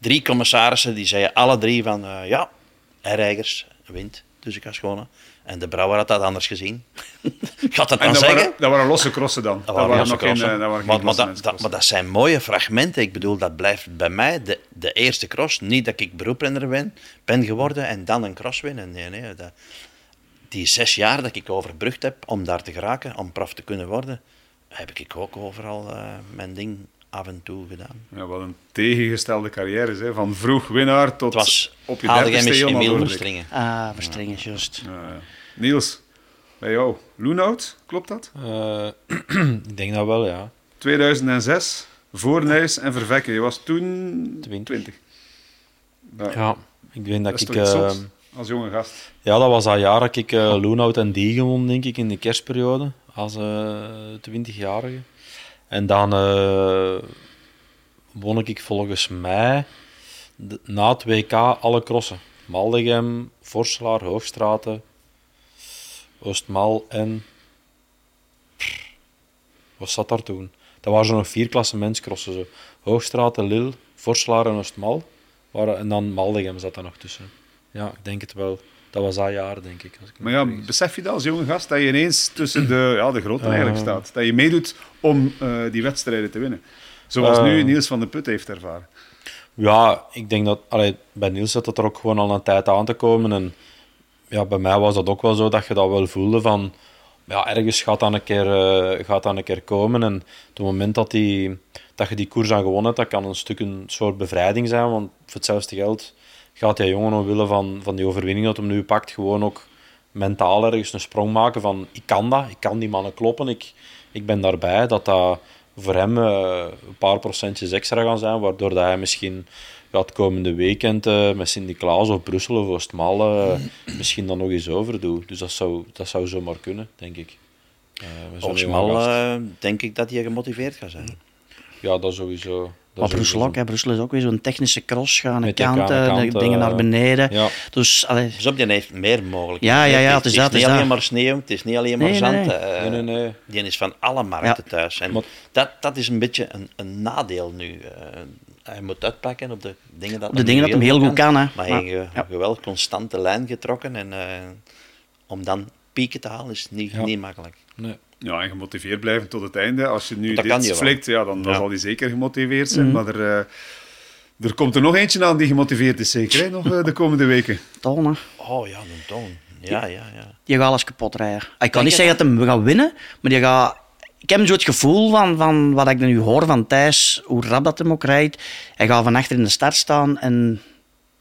Drie commissarissen die zeiden alle drie van uh, ja, Reigers wint. Dus ik ga schonen. En de Brouwer had dat anders gezien. Gaat dat dan dat zeggen? Waren, dat waren losse crossen dan. Dat, waren, nog geen, crossen. dat waren maar, geen maar, dat, klassementscrossen. dat, maar dat zijn mooie fragmenten. Ik bedoel, dat blijft bij mij de, de eerste cross. Niet dat ik beroeprenner ben, ben geworden en dan een cross winnen. Nee, nee. Dat, die zes jaar dat ik overbrugd heb om daar te geraken, om prof te kunnen worden, heb ik ook overal uh, mijn ding af en toe gedaan. Ja, wat een tegengestelde carrière, hè. van vroeg winnaar tot was op je dertigste helemaal Emiel. Verstringen. Ah, verstrengen, juist. Ja, ja. Niels, bij jou, Loenhout, klopt dat? Eh, ik denk dat wel, ja. 2006, Voornijs en Vervekken. Je was toen Twintig. 20. Ja, Ja, ik denk dat ik... eh, als jonge gast. ja, dat was dat jaar dat ik eh Loenhout en Die won, denk ik, in de kerstperiode. Als eh 20-jarige. En dan eh, won ik volgens mij na het WK alle crossen. Maldegem, Vorselaar, Hoogstraten, Oostmal en... Wat zat daar toen? Dat waren zo nog vier klassementscrossen. Zo. Hoogstraten, Lille, Vorselaar en Oostmal. Waren, en dan Maldegem zat daar nog tussen. Ja, ik denk het wel. Dat was dat jaar, denk ik. Als ik Maar ja, vergis. besef je dat als jonge gast, dat je ineens tussen de, ja, de grote eigenlijk Eh. staat. Dat je meedoet om eh, die wedstrijden te winnen. Zoals Eh. nu Niels van de Put heeft ervaren. Ja, ik denk dat allee, bij Niels zat het er ook gewoon al een tijd aan te komen. En ja, bij mij was dat ook wel zo dat je dat wel voelde van ja, ergens gaat dat een keer, eh, gaat dat een keer komen. En op het moment dat, die, dat je die koers aan gewonnen hebt, dat kan een stuk een soort bevrijding zijn. Want voor hetzelfde geld gaat die jongen omwille van, van die overwinning dat hem nu pakt, gewoon ook mentaal ergens een sprong maken van ik kan dat, ik kan die mannen kloppen, ik, ik ben daarbij. Dat dat voor hem eh, een paar procentjes extra gaan zijn, waardoor dat hij misschien ja, het komende weekend eh, met Sint-Niklaas of Brussel of Oostmal eh, misschien dan nog eens overdoet. Dus dat zou, dat zou zomaar kunnen, denk ik. Met zo'n jonge Oostmal gast. eh, denk ik dat hij gemotiveerd gaat zijn. Ja, dat sowieso. Maar. Brussel ook, hè. Brussel is ook weer zo'n technische cross, gaan kanten, kant, de kant, dingen eh, naar beneden. Ja. Dus, allee, Dus op die heeft meer mogelijk. Ja, ja, ja, het is dat, het niet is alleen dat. maar sneeuw, het is niet alleen maar Nee, zand. nee. eh, Nee, nee. Die is van alle markten Ja. thuis. En Maar- dat, dat is een beetje een, een nadeel nu. eh. hij moet uitpakken op de dingen dat Op de dingen dat hem heel goed kan, hè. Maar hij heeft Ja. een wel constante lijn getrokken. En eh, om dan pieken te halen is niet, niet makkelijk. Nee. Ja, en gemotiveerd blijven tot het einde. Als je nu Dat je dit flikt, ja, dan, dan Ja. zal hij zeker gemotiveerd zijn. Mhm. Maar er, eh, er komt er nog eentje aan die gemotiveerd is, zeker, hè? nog eh, de komende weken. Toon, hè. Oh ja, een toon. Ja, ja, ja. Die gaat alles kapot rijden. Ik kan Denk niet je zeggen dat hij gaat winnen, maar die gaat... Ik heb zo het gevoel van, van wat ik nu hoor van Thijs, hoe rap dat hem ook rijdt. Hij gaat van achter in de start staan en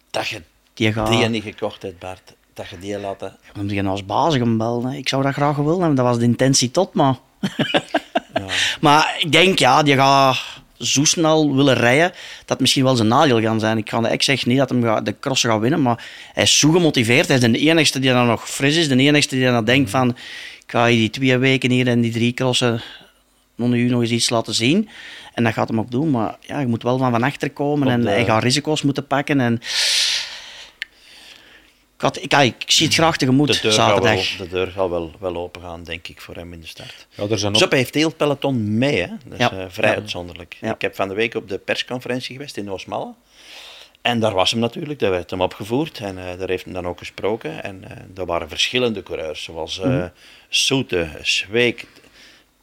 Dat je die gaat... die niet gekocht hebt, Bart. Dat je die laten... Dan moet je als baas gaan bellen. Ik zou dat graag willen hebben. Dat was de intentie tot, maar... maar ik denk, ja, die gaat zo snel willen rijden dat misschien wel zijn nadeel gaan zijn. Ik ga ik zeg niet dat hij de crossen gaat winnen, maar hij is zo gemotiveerd. Hij is de enigste die dan nog fris is. De enigste die dan denkt van... Ik ga je die twee weken hier en die drie crossen nog nu nog eens iets laten zien. En dat gaat hem ook doen. Maar ja, je moet wel van van achter komen en hij gaat risico's moeten pakken. En... Ik, had, ik, ik zie het graag tegemoet, De deur, gaat zaterdag. wel, de deur gaat wel, wel open gaan, denk ik, voor hem in de start. Ja, er zijn ook... Zop heeft heel het peloton mee, hè? dat is Ja. eh, vrij Ja. uitzonderlijk. Ja. Ik heb van de week op de persconferentie geweest in Oostmalle. En daar was hem natuurlijk, daar werd hem opgevoerd en eh, daar heeft hem dan ook gesproken. En eh er waren verschillende coureurs, zoals eh Mhm. Soete, Zweek.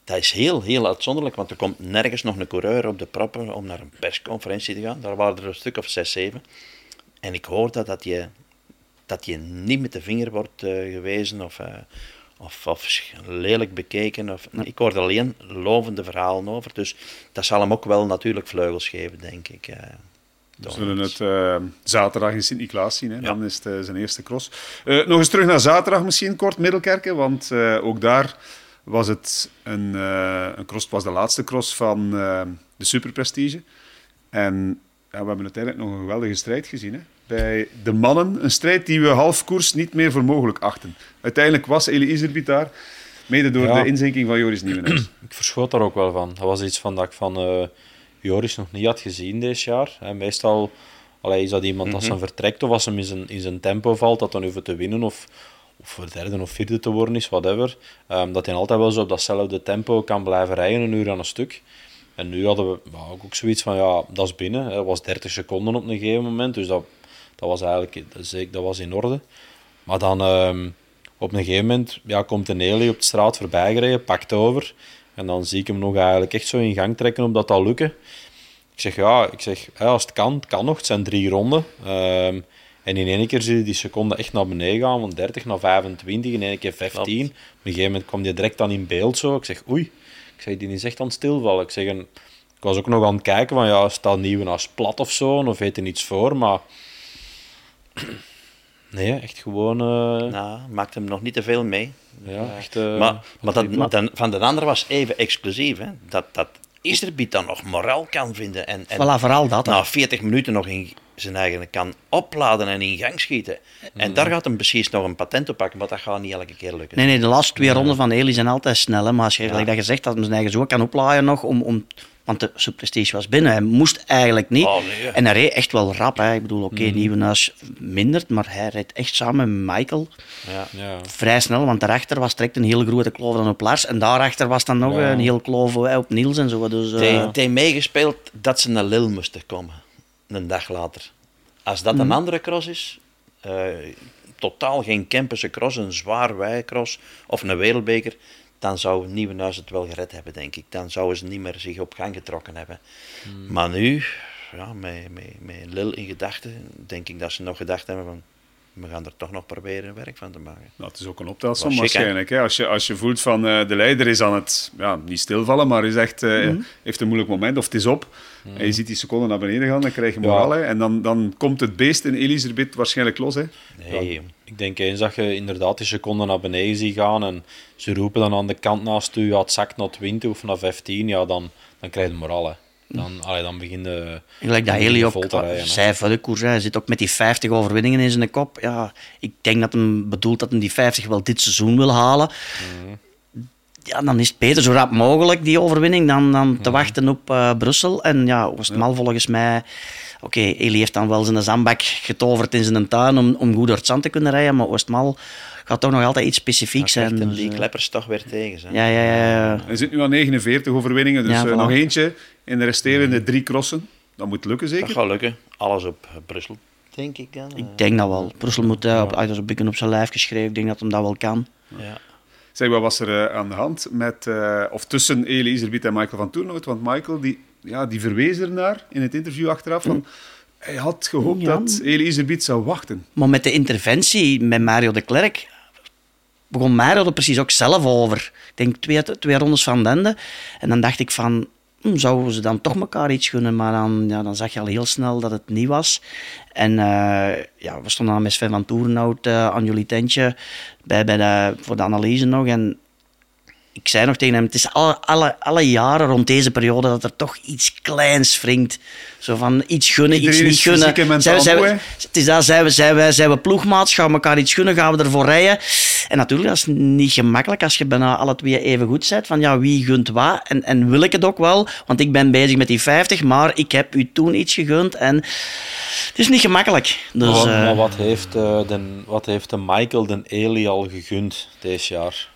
Dat is heel, heel uitzonderlijk, want er komt nergens nog een coureur op de proppen om naar een persconferentie te gaan. Daar waren er een stuk of zes, zeven. En ik hoorde dat je, dat je niet met de vinger wordt eh, gewezen of, eh, of, of lelijk bekeken. Of, Ik hoorde alleen lovende verhalen over. Dus dat zal hem ook wel natuurlijk vleugels geven, denk ik. eh, We zullen het eh, zaterdag in Sint-Niklaas zien. Hè? Dan is het zijn eerste cross. Eh, nog eens terug naar zaterdag misschien, kort Middelkerken. Want eh, ook daar was het een, eh, een cross. Het was de laatste cross van eh, de Superprestige. En ja, we hebben uiteindelijk nog een geweldige strijd gezien. Hè? Bij de mannen, een strijd die we half koers niet meer voor mogelijk achten. Uiteindelijk was Elie Iserbiet daar, mede door Ja. de inzinking van Joris Nieuwenhuis. Ik verschoot daar ook wel van. Dat was iets van dat ik van eh, Joris nog niet had gezien dit jaar. Hè, meestal allee, is dat iemand als hij vertrekt of als hem in zijn, in zijn tempo valt, dat dan hoeft te winnen of, of voor derde of vierde te worden is, whatever. Ehm, dat hij altijd wel zo op datzelfde tempo kan blijven rijden, een uur aan een stuk. En nu hadden we nou, ook zoiets van, ja, dat is binnen. Dat was 30 seconden op een gegeven moment, dus dat, dat was eigenlijk dat, was in orde. Maar dan ehm, op een gegeven moment ja, komt een Eli op de straat voorbij gereden, pakt over. En dan zie ik hem nog eigenlijk echt zo in gang trekken om dat al lukken. Ik zeg, ja, ik zeg, als het kan, het kan nog. Het zijn drie ronden. Ehm, en in één keer zie je die seconde echt naar beneden gaan, van 30 naar 25, in één keer 15. Op een gegeven moment kwam die direct dan in beeld zo. Ik zeg, oei, ik zeg, die is echt aan het stilvallen. Ik zeg, en, ik was ook nog aan het kijken van, ja, staat als plat of zo, of heeft hij iets voor, maar... Nee, echt gewoon... Uh... Nou, maakt hem nog niet te veel mee. Ja, echt... Uh... Maar, maar dat, dan, van de andere was even exclusief, hè. Dat, dat Isterbiet dan nog moraal kan vinden. En, en voilà, vooral dat. Na 40 minuten nog in zijn eigen kan opladen en in gang schieten. En daar gaat hem precies nog een patent op pakken, maar dat gaat niet elke keer lukken. Nee, nee de laatste twee ronden van Eli zijn altijd snel. Hè, maar als je, ja. dat gezegd, dat hij zijn eigen zo kan oplaaien nog om, om want de subprestige was binnen. Hij moest eigenlijk niet. Oh, en hij reed echt wel rap. Hè. Ik bedoel, oké, okay, mm. Nieuwenhuis mindert, maar hij reed echt samen met Michael ja. Ja. vrij snel. Want daarachter was direct een heel grote kloof dan op Lars. En daarachter was dan nog een heel kloof op Niels en zo. Dus, uh... Het heeft meegespeeld dat ze naar Lille moesten komen. Een dag later. Als dat een mm. andere cross is, uh, totaal geen Kempense cross, een zwaar wijcross of een wereldbeker, dan zou Nieuwenhuis het wel gered hebben, denk ik. Dan zouden ze niet meer zich op gang getrokken hebben. Hmm. Maar nu, ja, met, met, met Lil in gedachten, denk ik dat ze nog gedacht hebben van we gaan er toch nog proberen werk van te maken. Nou, het is ook een optelsom waarschijnlijk. Hè? Als, je, als je voelt van uh, de leider is aan het, ja, niet stilvallen, maar is echt, uh, heeft een moeilijk moment of het is op. Mm En je ziet die seconden naar beneden gaan, dan krijg je moraal. Ja. En dan, dan komt het beest in Elisabeth waarschijnlijk los. Hè? Nee, ik denk eens dat je inderdaad die seconden naar beneden ziet gaan en ze roepen dan aan de kant naast u, ja, het zakt naar 20 of naar 15, ja, dan, dan krijg je moraal. Hè. Dan, allee, dan begin de. Gelijk dat Heli ook zei voor de koers, hij zit ook met die 50 overwinningen in zijn kop. Ja, ik denk dat hem bedoelt dat hij die 50 wel dit seizoen wil halen. Mhm. Ja, dan is het beter zo rap mogelijk, die overwinning, dan, dan te mhm. wachten op uh, Brussel. En ja, was het mal volgens mij. Oké, okay, Eli heeft dan wel zijn zandbak getoverd in zijn tuin om, om goed door het zand te kunnen rijden, maar Oostmal gaat toch nog altijd iets specifiek zijn. Dus, die eh, kleppers toch weer tegen zijn. Ja, ja, ja. Hij zit nu aan 49 overwinningen, dus ja, uh, nog eentje in de resterende drie crossen. Dat moet lukken zeker? Dat gaat lukken. Alles op Brussel, denk ik dan. Ik denk dat wel. Brussel moet uh, op, uit op, op zijn lijf geschreven. Ik denk dat hem dat wel kan. Ja. Zeg, wat was er aan de hand met, of tussen Eli Iserbiet en Michael van Toernoot? Want Michael die, ja, die verwees ernaar in het interview achteraf van... Hij had gehoopt dat Eli Iserbiet zou wachten. Maar met de interventie met Mario de Klerk begon Mario er precies ook zelf over. Ik denk twee, twee rondes van Dende. En dan dacht ik van, zouden ze dan toch elkaar iets gunnen? Maar dan, ja, dan zag je al heel snel dat het niet was. En uh, ja, we stonden dan met Sven van Toerenhout uh, aan jullie tentje bij, bij de, voor de analyse nog. En ik zei nog tegen hem, het is alle, alle, alle jaren rond deze periode dat er toch iets kleins wringt. Zo van iets gunnen, iets niet gunnen. Zijn, zijn we, het is dat, zijn we, zijn, we, zijn we ploegmaats, gaan we elkaar iets gunnen, gaan we ervoor rijden. En natuurlijk, dat is niet gemakkelijk als je bijna alle twee even goed bent. Van ja, wie gunt wat? En, en wil ik het ook wel? Want ik ben bezig met die 50, maar ik heb u toen iets gegund. En het is niet gemakkelijk. Dus, maar, maar eh, wat, heeft, uh, de, wat heeft de Michael de Eli al gegund deze jaar?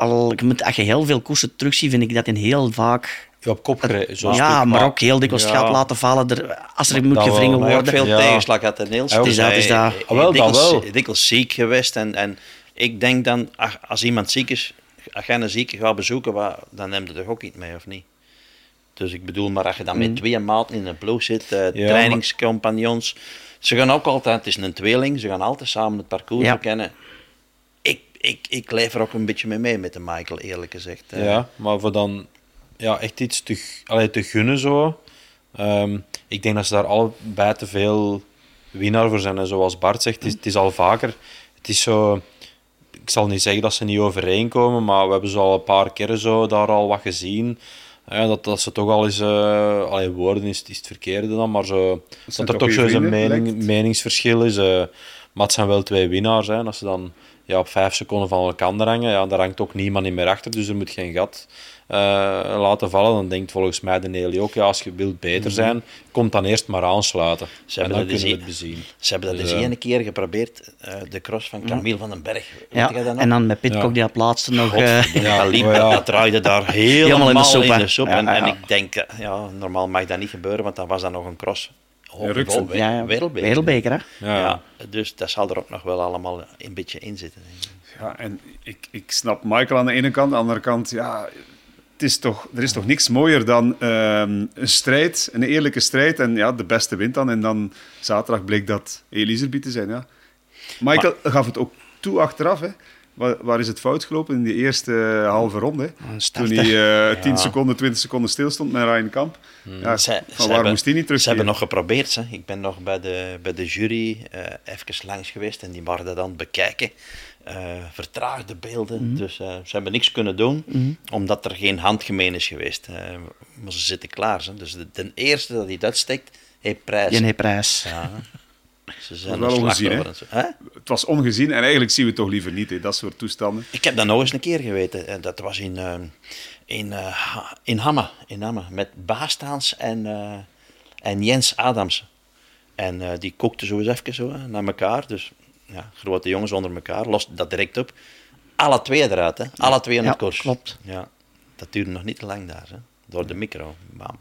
Al, als je heel veel koersen terugziet, vind ik dat in heel vaak ja, op kop gereden. Ja, maar ook heel dikwijls ja. gaat laten vallen er, als er moet gevringen worden. ook veel ja. tegenslag had de Niels. Het is dat, is dat. Ah, wel, dikwijls, wel. dikwijls ziek geweest. En, en ik denk dan, als iemand ziek is, als je een zieke gaat bezoeken, dan neemt het toch ook niet mee, of niet? Dus ik bedoel, maar als je dan met mm. twee maten in een ploeg zit, uh, trainingscompagnons, ze gaan ook altijd, het is een tweeling, ze gaan altijd samen het parcours verkennen ik, ik leef er ook een beetje mee mee met de Michael, eerlijk gezegd. Ja, maar voor dan ja, echt iets te, allee, te gunnen zo. Ehm, ik denk dat ze daar allebei te veel winnaar voor zijn. En zoals Bart zegt, het is, het is, al vaker. Het is zo. Ik zal niet zeggen dat ze niet overeenkomen, maar we hebben zo al een paar keren zo daar al wat gezien. dat, dat ze toch al eens, uh, allee, woorden is, is het verkeerde dan, maar zo, dat, er toch zo een mening, meningsverschil is. Uh, maar het zijn wel twee winnaars. Hè, als ze dan ja, op vijf seconden van elkaar hangen, ja, daar hangt ook niemand meer achter, dus er moet geen gat laten vallen, dan denkt volgens mij de Nelly ook, ja, als je wilt beter mhm. zijn, komt dan eerst maar aansluiten. Ze hebben en dan kunnen we het bezien. Ze hebben dat dus, eens één keer geprobeerd, de cross van Camille van den Berg. Ja, en dan met Pitcock die op laatste nog... ja, liep, oh, ja. dat draaide daar helemaal, in de soep. In de soep. En, en, ik denk, ja, normaal mag dat niet gebeuren, want dan was dat nog een cross ja, wereldbeker. wereldbeker hè? Ja. ja. dus dat zal er ook nog wel allemaal een beetje in zitten. Ja, en ik, ik snap Michael aan de ene kant, aan de andere kant, ja, het is toch, er is toch niks mooier dan ehm, een strijd, een eerlijke strijd. En ja, de beste wint dan. En dan zaterdag bleek dat Elisabeth te zijn. Ja. Michael gaf het ook toe achteraf. Hè. Waar, waar, is het fout gelopen in die eerste halve ronde? Toen hij uh, 10 seconden, 20 seconden stilstond met Ryan Kamp. Hmm. Ja, ze, van waar moest hij niet terug? Ze hebben nog geprobeerd. Hè. Ik ben nog bij de, bij de jury uh, even langs geweest en die waren dat dan bekijken. Uh, vertraagde beelden. Mm Dus uh, ze hebben niks kunnen doen, mm omdat er geen handgemeen is geweest. maar ze zitten klaar. Hè. Dus de, de, eerste dat hij dat steekt, heeft prijs. Je heeft prijs. Ja. Ze zijn wel ongezien, hè? Het was ongezien en eigenlijk zien we het toch liever niet, hè, dat soort toestanden. Ik heb dat nog eens een keer geweten. Dat was in, uh, in, uh, in Hamme, in Hamme met Baastaans en, uh, en Jens Adams. En die kookten zo eens even zo, naar elkaar. Dus ja, grote jongens onder elkaar, lost dat direct op. Alle twee eruit, hè? alle twee in het ja, kors. klopt. Ja, dat duurde nog niet te lang daar, hè? door de micro. Bam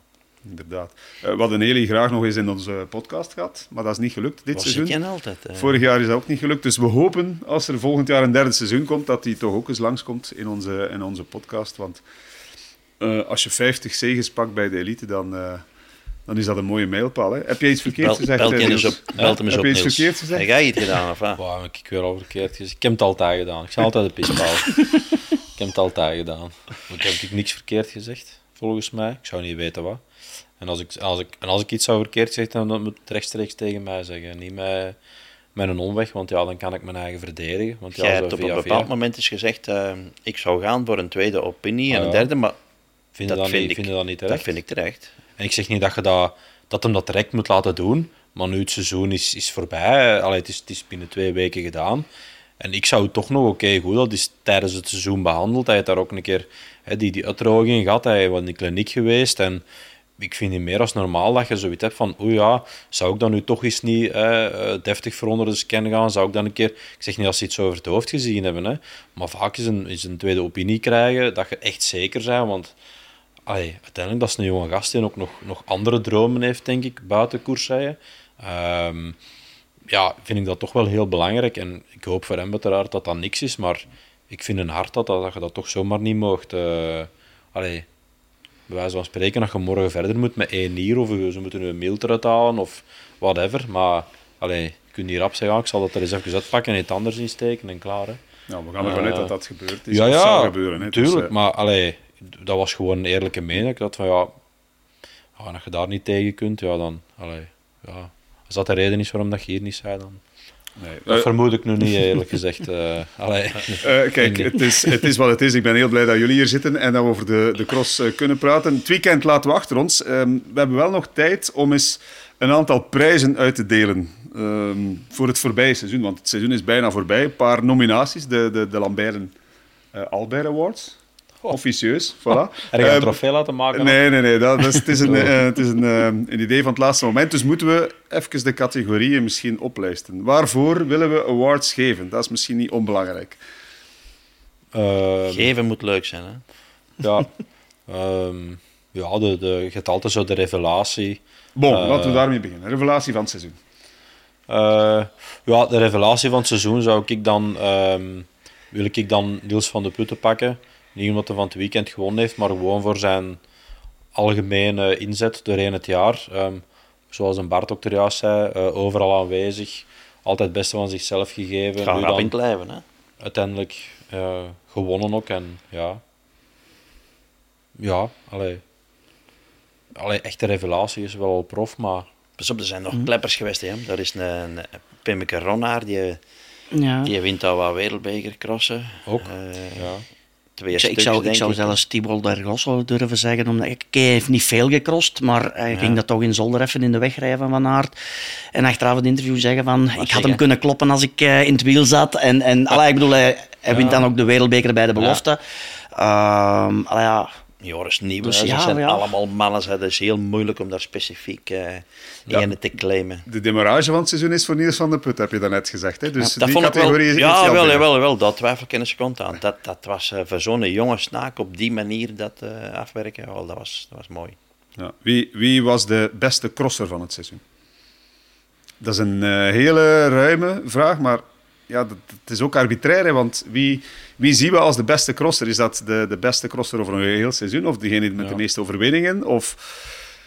inderdaad. Uh, we hadden Eli graag nog eens in onze podcast gehad, maar dat is niet gelukt dit Was seizoen. altijd. Vorig jaar is dat ook niet gelukt. Dus we hopen, als er volgend jaar een derde seizoen komt, dat hij toch ook eens langskomt in onze, in onze podcast. Want uh, als je 50 zegens pakt bij de elite, dan, uh, dan is dat een mooie mijlpaal. Hè? Heb je iets verkeerd gezegd? Belt hem eens op. Belt hem eens Heb je iets verkeerd gezegd? Heb jij iets gedaan, of wat? Wow, ik weer al verkeerd gezegd. Ik heb het altijd gedaan. Ik zal altijd de pispaal. ik heb het altijd gedaan. Ik heb niks verkeerd gezegd, volgens mij. Ik zou niet weten wat. En als ik, als ik, en als ik iets zou verkeerd zeggen, dan moet het rechtstreeks tegen mij zeggen. Niet met, met een omweg, want ja, dan kan ik mijn eigen verdedigen. Want ja, Jij hebt op een bepaald moment eens gezegd, uh, ik zou gaan voor een tweede opinie en een ah, derde, maar vind dat, vind, ik, dat niet terecht. Dat vind ik terecht. En ik zeg niet dat je dat, dat hem dat direct moet laten doen, maar nu het seizoen is, is voorbij. Allee, het, is, het is binnen twee weken gedaan. En ik zou toch nog, oké, goed, dat is tijdens het seizoen behandeld. Hij heeft daar ook een keer hè, die, die uitdroging gehad. Hij was in de kliniek geweest en ik vind het meer als normaal dat je zoiets hebt van, oeh ja, zou ik dan nu toch eens niet eh, deftig voor onder de scan gaan? Zou ik dan een keer, ik zeg niet als ze iets over het hoofd gezien hebben, hè, maar vaak is een, is een tweede opinie krijgen, dat je echt zeker bent, want uiteindelijk dat is een jonge gast die ook nog, nog andere dromen heeft, denk ik, buiten koersrijden. Um, ja, vind ik dat toch wel heel belangrijk en ik hoop voor hem uiteraard dat dat niks is, maar ik vind een hart dat, dat je dat toch zomaar niet mocht... Uh, allee, bij wijze van spreken, dat je morgen verder moet met één nier, of ze moeten een mail eruit halen, of whatever. Maar allee, je kunt hier rap zeggen, ah, ik zal dat er eens even uitpakken en iets anders insteken en klaar. Hè. Ja, we gaan ervan uit dat dat gebeurt. Is. Ja, ja, gebeuren. Hè. Tuurlijk, dus, uh... maar allee, dat was gewoon een eerlijke mening. Dat van ja, als je daar niet tegen kunt, ja, dan. Allee, ja. Als dat de reden is waarom dat je hier niet zei, dan. Nee. Dat uh, vermoed ik nu niet, eerlijk gezegd. Uh, uh, kijk, het is, het is wat het is. Ik ben heel blij dat jullie hier zitten en dat we over de, de cross kunnen praten. Het weekend laten we achter ons. Um, we hebben wel nog tijd om eens een aantal prijzen uit te delen um, voor het voorbije seizoen. Want het seizoen is bijna voorbij. Een paar nominaties, de, de, de Lambert Albert Awards. Officieus, voilà. Heb je een ehm, trofee laten maken? Nee, nee, nee. Dat, dat is, het is, een, uh, het is een, uh, een idee van het laatste moment. Dus moeten we even de categorieën misschien oplijsten. Waarvoor willen we awards geven? Dat is misschien niet onbelangrijk. Uh, geven moet leuk zijn, hè? Ja. um, ja, de, de, je hebt altijd zo de revelatie. Bon, laten we daarmee beginnen. Revelatie van het seizoen. ja, de revelatie van het seizoen zou ik dan... Um, wil ik dan Niels van de Putten pakken. Niet omdat hij van het weekend gewonnen heeft, maar gewoon voor zijn algemene inzet doorheen het jaar. Um, zoals een Bart ook er juist zei, uh, overal aanwezig. Altijd het beste van zichzelf gegeven. Rap in blijven, hè? Uiteindelijk uh, gewonnen ook. En ja, ja allee. Allee, echte revelatie is wel prof, maar... Pas op, er zijn nog hm. kleppers geweest. Hè? Er is een, een Pimmeke Ronnaar, die, ja. die wint al wat wereldbeker crossen. Ook, uh, ja ik zou, ik zou zelfs Thibault Dergosso durven zeggen, omdat ik, hij heeft niet veel gecrossed, maar hij ging dat toch in Zolder even in de weg rijden van Aert. En achteraf het interview zeggen van, ik had hem kunnen kloppen als ik uh, in het wiel zat. En, en allee, ik bedoel, hij, hij wint dan ook de wereldbeker bij de belofte. Ja. Uh, ja, Joris Nieuwe, Dus hè, ja, dat zijn ja. allemaal mannen. Dat is heel moeilijk om daar specifiek eh Ja. ene te claimen. De demarrage van het seizoen is voor Niels van der Put, heb je daarnet gezegd. Hè? Dus dat die vond ik wel, categorie is ja, wel, jawel, wel, dat twijfel ik geen seconde aan. Dat, dat was eh, voor zo'n jonge snaak op die manier dat eh, afwerken, wel, dat, was, dat was mooi. Ja. Wie, wie was de beste crosser van het seizoen? Dat is een eh, hele ruime vraag, maar ja, dat, het is ook arbitrair. Hè, want wie, wie zien we als de beste crosser? Is dat de, de beste crosser over een heel seizoen? Of degene met Ja. de meeste overwinningen? Of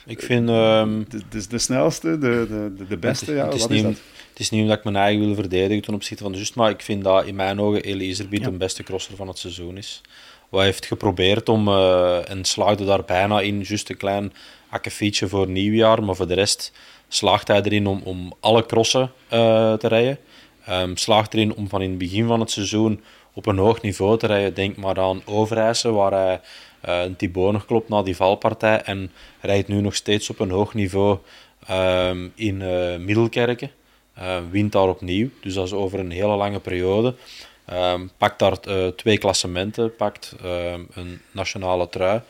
Ik vind... ehm, de, de, de snelste, de, de, de, beste? Ja, het, is wat niet, is dat? het is niet omdat ik mijn eigen wil verdedigen ten opzichte van de Just, maar ik vind dat in mijn ogen Eli Iserbiet de beste crosser van het seizoen is. Wat hij heeft geprobeerd om, eh, en slaagde daar bijna in, juist een klein akkefietje voor nieuwjaar, maar voor de rest slaagt hij erin om, om alle crossen eh, te rijden. Ehm, slaagt erin om van in het begin van het seizoen op een hoog niveau te rijden. Denk maar aan Overijse, waar hij eh, een Thibaut nog klopt na die valpartij. En rijdt nu nog steeds op een hoog niveau ehm, in eh, Middelkerken. Eh, wint daar opnieuw, dus dat is over een hele lange periode. Ehm, pakt daar twee klassementen, pakt een nationale trui.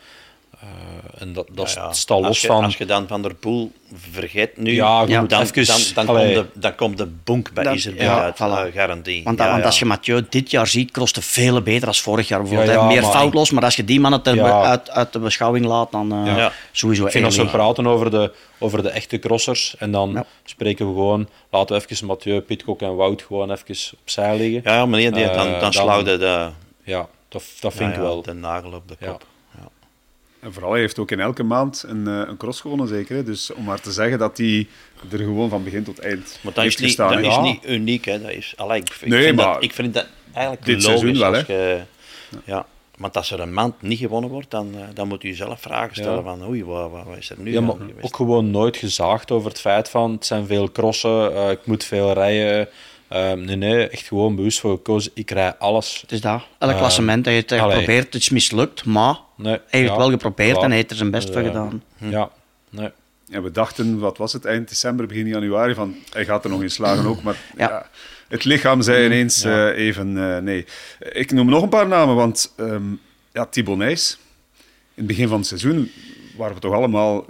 Eh, en dat, dat Ja, ja. staat los als je, van... Als je dan Van der Poel vergeet nu, Ja, dan, dan, dan, komt de, dan komt de bonk bij ja, uit, voilà. eh, garantie. Want, Ja, want ja. als je Mathieu dit jaar ziet, het veel beter dan vorig jaar. Bijvoorbeeld, Ja, ja, hè. Meer maar- foutloos, maar als je die mannen uit, uit de beschouwing laat, dan eh, Ja. Ja. sowieso Ik vind als we praten over de, over de echte crossers en dan Ja. spreken we gewoon, laten we even Mathieu, Pitcock en Wout gewoon even opzij liggen. Ja, ja, meneer, die, dan, dan dan- slaagde de, Ja, dat, dat vind ja, ik ja, wel. de nagel op de Ja. kop. En vooral, hij heeft ook in elke maand een, eh, een cross gewonnen, zeker. Hè? Dus om maar te zeggen dat hij er gewoon van begin tot eind Maar dat heeft is niet, gestaan. dat hè. is niet uniek. Hè. Dat is, allee, ik, ik Nee, vind maar dat, ik vind dat eigenlijk dit logisch. seizoen wel, als je, ja. Want als er een maand niet gewonnen wordt, dan, eh, dan moet u jezelf vragen stellen Ja. van oei, wat, wat is er nu Ja, maar geweest? ook gewoon nooit gezaagd over het feit van het zijn veel crossen, eh, ik moet veel rijden. Eh, nee, nee, echt gewoon bewust voor gekozen, ik rij alles. Het is dat. Elk Eh, klassement heeft hij allee. geprobeerd, het is mislukt, maar Nee, hij heeft ja, wel geprobeerd klaar. en hij heeft er zijn best voor eh, gedaan. Ja, nee. Ja, we dachten, wat was het, eind december, begin januari, van hij gaat er nog in slagen ook. Maar ja. Ja. het lichaam zei ineens Ja. eh, even eh, nee. Ik noem nog een paar namen, want ehm ja, Thibaut Nijs, in het begin van het seizoen waren we toch allemaal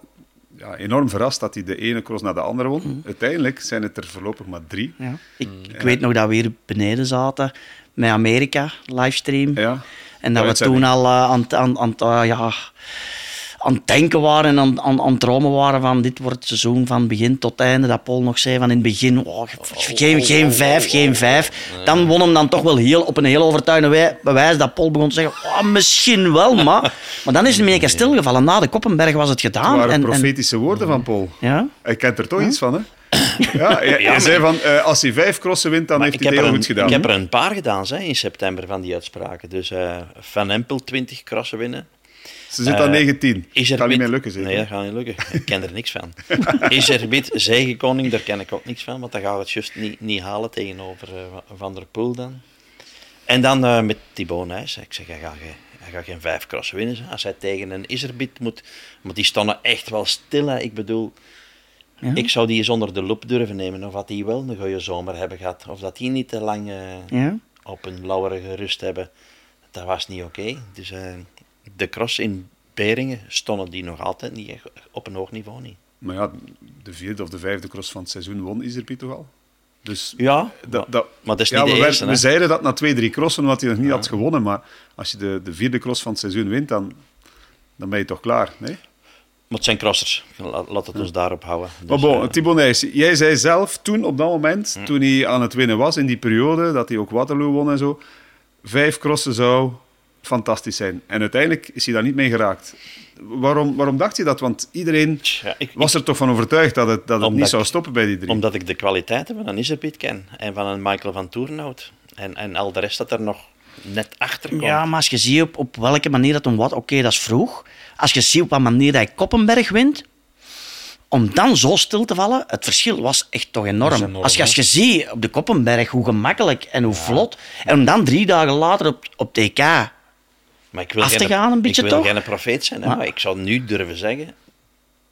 ja, enorm verrast dat hij de ene cross naar de andere won. Uiteindelijk zijn het er voorlopig maar drie. Ja. Ik, ik weet nog dat we hier beneden zaten met Amerika, livestream. Ja. En dat we toen al eh, aan, het- aan, aan, het, eh, ja, aan het denken waren en aan, aan, aan het dromen waren van dit wordt het seizoen van begin tot einde. Dat Paul nog zei van in het begin, oh, geen, geen vijf, geen vijf. Dan won hem dan toch wel heel, op een heel overtuigende wij- bewijs dat Paul begon te zeggen, oh, misschien wel, maar... Maar dan is hij in één keer stilgevallen. Na de Koppenberg was het Het gedaan. waren en, en, profetische woorden van Paul. ja? Hij kent er toch iets van, hè? Ja, Ja, zei van, eh, als hij vijf crossen wint, dan Maar heeft hij het heel een, goed gedaan. ik heb er een paar gedaan hè, in september van die uitspraken. Dus eh, Van Empel 20 crossen winnen. Ze zit aan Eh, 19. Is er kan niet meer lukken, zeker? Nee, dat gaat niet lukken. Ik ken er niks van. Is er wit zegenkoning, daar ken ik ook niks van, want dat gaat het juist niet, niet halen tegenover eh, Van der Poel dan. En dan eh, met Thibaut Nijs. Ik zeg, hij gaat, geen- hij gaat geen vijf crossen winnen. Als hij tegen een Iserbiet moet... Maar die stonden echt wel stil. Hè. Ik bedoel, Ja. ik zou die eens onder de loep durven nemen. Of dat die wel een goede zomer hebben gehad. Of dat die niet te lang eh, Ja? op een lauwerige rust hebben. Dat was niet oké. Dus eh, de cross in Beringen stonden die nog altijd niet echt op een hoog niveau. Niet. Maar ja, de vierde of de vijfde cross van het seizoen won Iserpiet toch al? Dus Ja, dat, dat, maar dat is ja, niet we, de werd- eerste. we zeiden dat na twee, drie crossen, omdat hij nog niet had gewonnen. Maar als je de, de vierde cross van het seizoen wint, dan, dan ben je toch klaar. Nee? Maar het zijn crossers. La- Laat het ons daarop houden. Maar Dus, bon, eh, Thibaut Nijs, jij zei zelf toen, op dat moment, toen hij aan het winnen was, in die periode, dat hij ook Waterloo won en zo, vijf crossen zou fantastisch zijn. En uiteindelijk is hij daar niet mee geraakt. Waarom, waarom dacht je dat? Want iedereen ik- was er toch van overtuigd dat het, dat het niet zou stoppen bij die drie. Omdat ik de kwaliteiten van een Iserbiet ken. En van een Michael van Toornhout. En, en al de rest dat er nog net achter komt. Ja, maar als je ziet op, op welke manier dat hem wat, oké, dat is vroeg. Als je ziet op wat manier dat hij Koppenberg wint, om dan zo stil te vallen, het verschil was echt toch enorm. enorm, als, je, als je ziet op de Koppenberg hoe gemakkelijk en hoe vlot, en om dan drie dagen later op, op TK, Maar ik wil af te geen- gaan een beetje Ik wil toch? geen profeet zijn, hè, Maar- maar ik zou nu durven zeggen...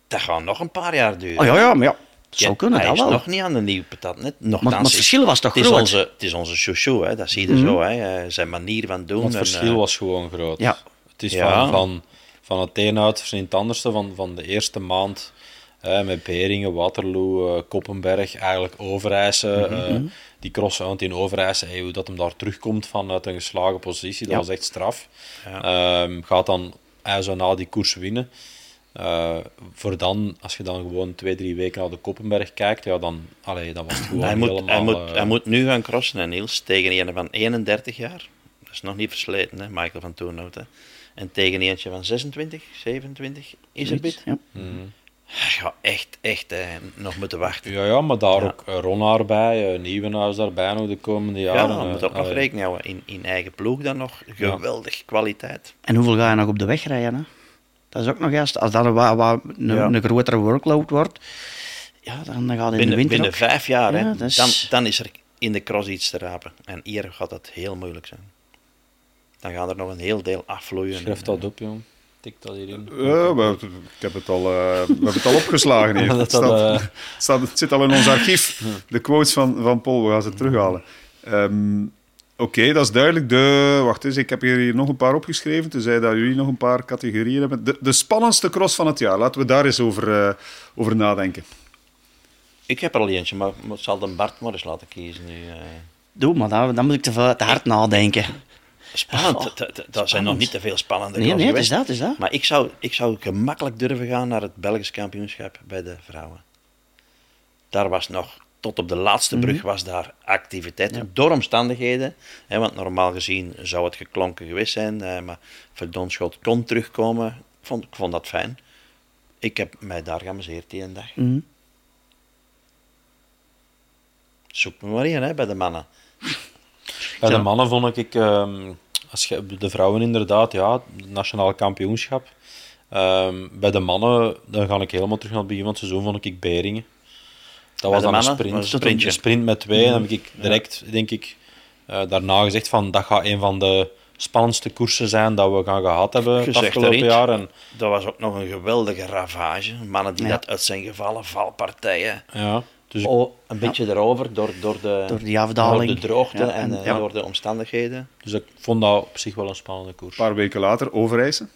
Dat gaat nog een paar jaar duren. oh ja, ja, maar ja, dat zou kunnen, hij dat is wel. nog niet aan de nieuwe patat. Net. Nochtans Maar- maar het is- verschil was toch het is groot? Onze, het is onze chouchou, hè. dat zie je zo. Hè. Eh, Zijn manier van doen. Het verschil eh, was gewoon groot. Ja. Het is Ja. van, van, van het een uit in het anderste van, van de eerste maand. Hè, met Beringen, Waterloo, uh, Koppenberg, eigenlijk Overijse. Mm die cross uit in Overijse, hey, hoe dat hem daar terugkomt vanuit een geslagen positie, dat was echt straf. Ja. Ehm, gaat dan hij zo na die koers winnen. Uh, voor dan, als je dan gewoon twee, drie weken naar de Koppenberg kijkt, ja, dan, allee, dan was het gewoon hij moet, helemaal... Hij moet, hij moet nu gaan crossen, en Niels, tegen een van 31 jaar. Dat is nog niet versleten, hè, Michael van Toornout. En tegen eentje van 26, 27 is het bit. Ja. Mm. Ja, echt, echt eh, nog moeten wachten. Ja, ja maar daar ja. ook Ronaar bij, Nieuwenhuis daarbij nog de komende jaren. Ja, dan moet ook nog rekening houden. In, in eigen ploeg dan nog geweldig ja. kwaliteit. En hoeveel ga je nog op de weg rijden? Hè? Dat is ook nog juist, als dat een, wat, wat, een, ja. een grotere workload wordt, ja, dan, dan gaat het in de winter Binnen ook... vijf jaar, hè, is... dan, dan is er in de cross iets te rapen. En hier gaat dat heel moeilijk zijn. Dan gaan er nog een heel deel afvloeien. Schrijf dat op, jong. Tik dat hierin. Ja, maar, ik heb het al, uh, we hebben het al opgeslagen hier. het, staat, staat, het zit al in ons archief. De quotes van, van Paul, we gaan ze terughalen. Um, Oké, okay, dat is duidelijk. De, wacht eens, ik heb hier nog een paar opgeschreven. Tenzij dat jullie nog een paar categorieën hebben. De, de spannendste cross van het jaar. Laten we daar eens over, uh, over nadenken. Ik heb er al eentje, maar ik zal de Bart maar eens laten kiezen nu. Uh... Doe, maar dan, dan moet ik te, veel, te hard nadenken. Spannend, oh, dat, dat zijn nog niet te veel spannende nee, nee, geweest. is dat, is dat. Maar ik zou, ik zou gemakkelijk durven gaan naar het Belgisch kampioenschap bij de vrouwen. Daar was nog, tot op de laatste brug mm -hmm. was daar activiteit. Ja. Door omstandigheden, hè, want normaal gezien zou het geklonken geweest zijn, eh, maar Verdonschot kon terugkomen. Ik vond, ik vond dat fijn. Ik heb mij daar geamuseerd die een dag. Mm -hmm. Zoek me maar in hè, bij de mannen. Bij de mannen vond ik, um, als je, de vrouwen inderdaad, ja, nationaal kampioenschap. Um, bij de mannen, dan ga ik helemaal terug naar het begin van het seizoen, vond ik Beringen. Dat was dan mannen, een sprint, een, een sprint met twee. En dan heb ik direct, ja. denk ik, uh, daarna gezegd van, dat gaat een van de spannendste koersen zijn dat we gaan gehad hebben het afgelopen jaar. En... Dat was ook nog een geweldige ravage. Mannen die ja. dat uit zijn gevallen, valpartijen. Ja. Dus oh, een beetje erover, door, door, de, door die afdaling. Door de droogte ja, en, en ja. door de omstandigheden. Dus ik vond dat op zich wel een spannende koers. Een paar weken later, Overijse.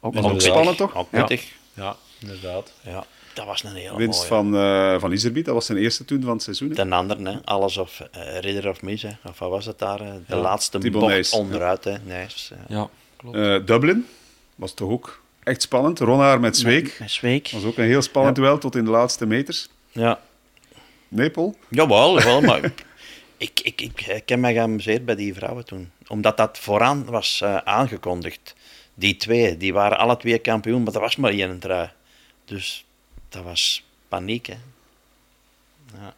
Ook, ook spannend, toch? Ook pittig. Ja, inderdaad. Ja, dat was een heel Winst mooie. van, uh, van Iserbiet, dat was zijn eerste toen van het seizoen. Hè? Ten andere, hè. alles of uh, Ridder of Mis, hè. of wat was het daar? De ja. laatste Thibaut bocht Nijs. onderuit. Hè. Nijs, uh. Ja, klopt. Uh, Dublin was toch ook echt spannend. Ronaar met Zweek. Met, met Zweek. was ook een heel spannend ja. duel tot in de laatste meters. Ja, Nee, Paul? Jawel, wel, maar ik, ik, ik, ik heb mij geamuseerd bij die vrouwen toen. Omdat dat vooraan was uh, aangekondigd. Die twee, die waren alle twee kampioen, maar dat was maar één trui. Dus dat was paniek, hè. Ja.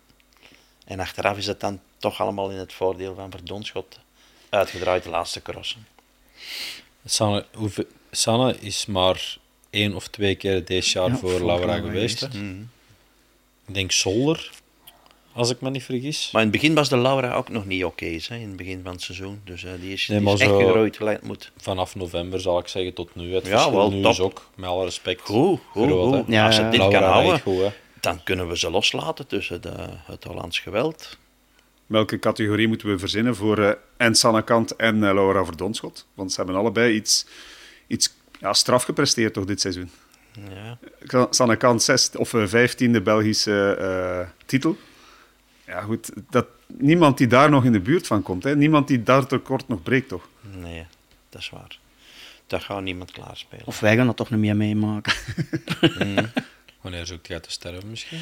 En achteraf is het dan toch allemaal in het voordeel van Verdonschot uitgedraaid, de laatste crossen. Sanne, hoeveel, Sanne is maar één of twee keer deze jaar ja, voor Laura geweest. geweest. Mm -hmm. Ik denk Solder, als ik me niet vergis. Maar in het begin was de Laura ook nog niet oké, okay, in het begin van het seizoen. Dus uh, die is, nee, die is echt gegroeid gelijk moet. Vanaf november zal ik zeggen tot nu. Het ja, wel, nu top. is ook, met alle respect, goed, goed, groot, goed. Ja, Als ze dit Laura kan houden, goed, dan kunnen we ze loslaten tussen de, het Hollands geweld. Welke categorie moeten we verzinnen voor uh, en Sanne Kant en uh, Laura Verdonschot? Want ze hebben allebei iets, iets ja, straf gepresteerd toch dit seizoen. Ja. Sanne Kant zes, of vijftiende Belgische uh, titel. Ja, goed. Dat, niemand die daar nog in de buurt van komt. Hè? Niemand die daar tekort nog breekt, toch? Nee, dat is waar. Dat gaat niemand klaarspelen. Of wij gaan dat toch niet meer meemaken. mm. Wanneer zoekt jij te sterven misschien?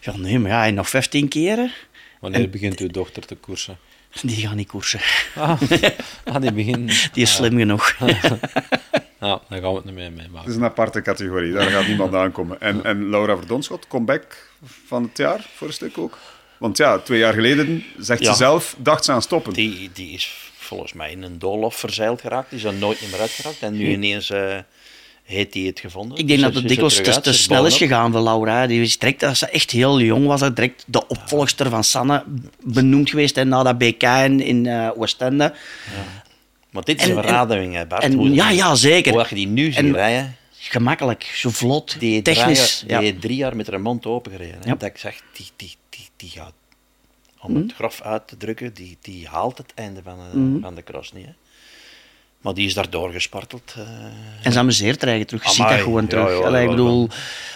Ja, nee, maar ja, nog 15 keren. Wanneer En- begint uw dochter te koersen? Die gaan niet koersen. Ah, ah die begint... Die is slim genoeg. Ja, dan gaan we het niet meer meemaken. Het is een aparte categorie. Daar gaat niemand aankomen. En, en Laura Verdonschot, comeback van het jaar voor een stuk ook. Want ja, twee jaar geleden, zegt Ja. ze zelf, dacht ze aan stoppen. Die, die is volgens mij in een doolhof verzeild geraakt. Die is er nooit meer uitgeraakt. En nu ineens eh heeft hij het gevonden. Ik denk Dus dat het dikwijls te, snel is gegaan voor Laura. Die is direct, als ze echt heel jong was, direct de opvolgster van Sanne benoemd geweest. En na dat BK in, in eh, Oostende. Maar dit is En- een verademing, Bart. En, Hoe- ja, ja, zeker. Hoe je die nu ziet En- rijden. Gemakkelijk, zo vlot, Die technisch. drie jaar- die heeft drie jaar met haar mond open gereden. hè. Dat ik zeg, die, die, die, die gaat, om het grof uit te drukken, die, die haalt het einde van, de- Mhm. van de cross niet. Hè. Maar die is daar doorgesparteld. Uh, en ze amuseert er eigenlijk terug. Je ziet dat gewoon terug. Ja, ik bedoel,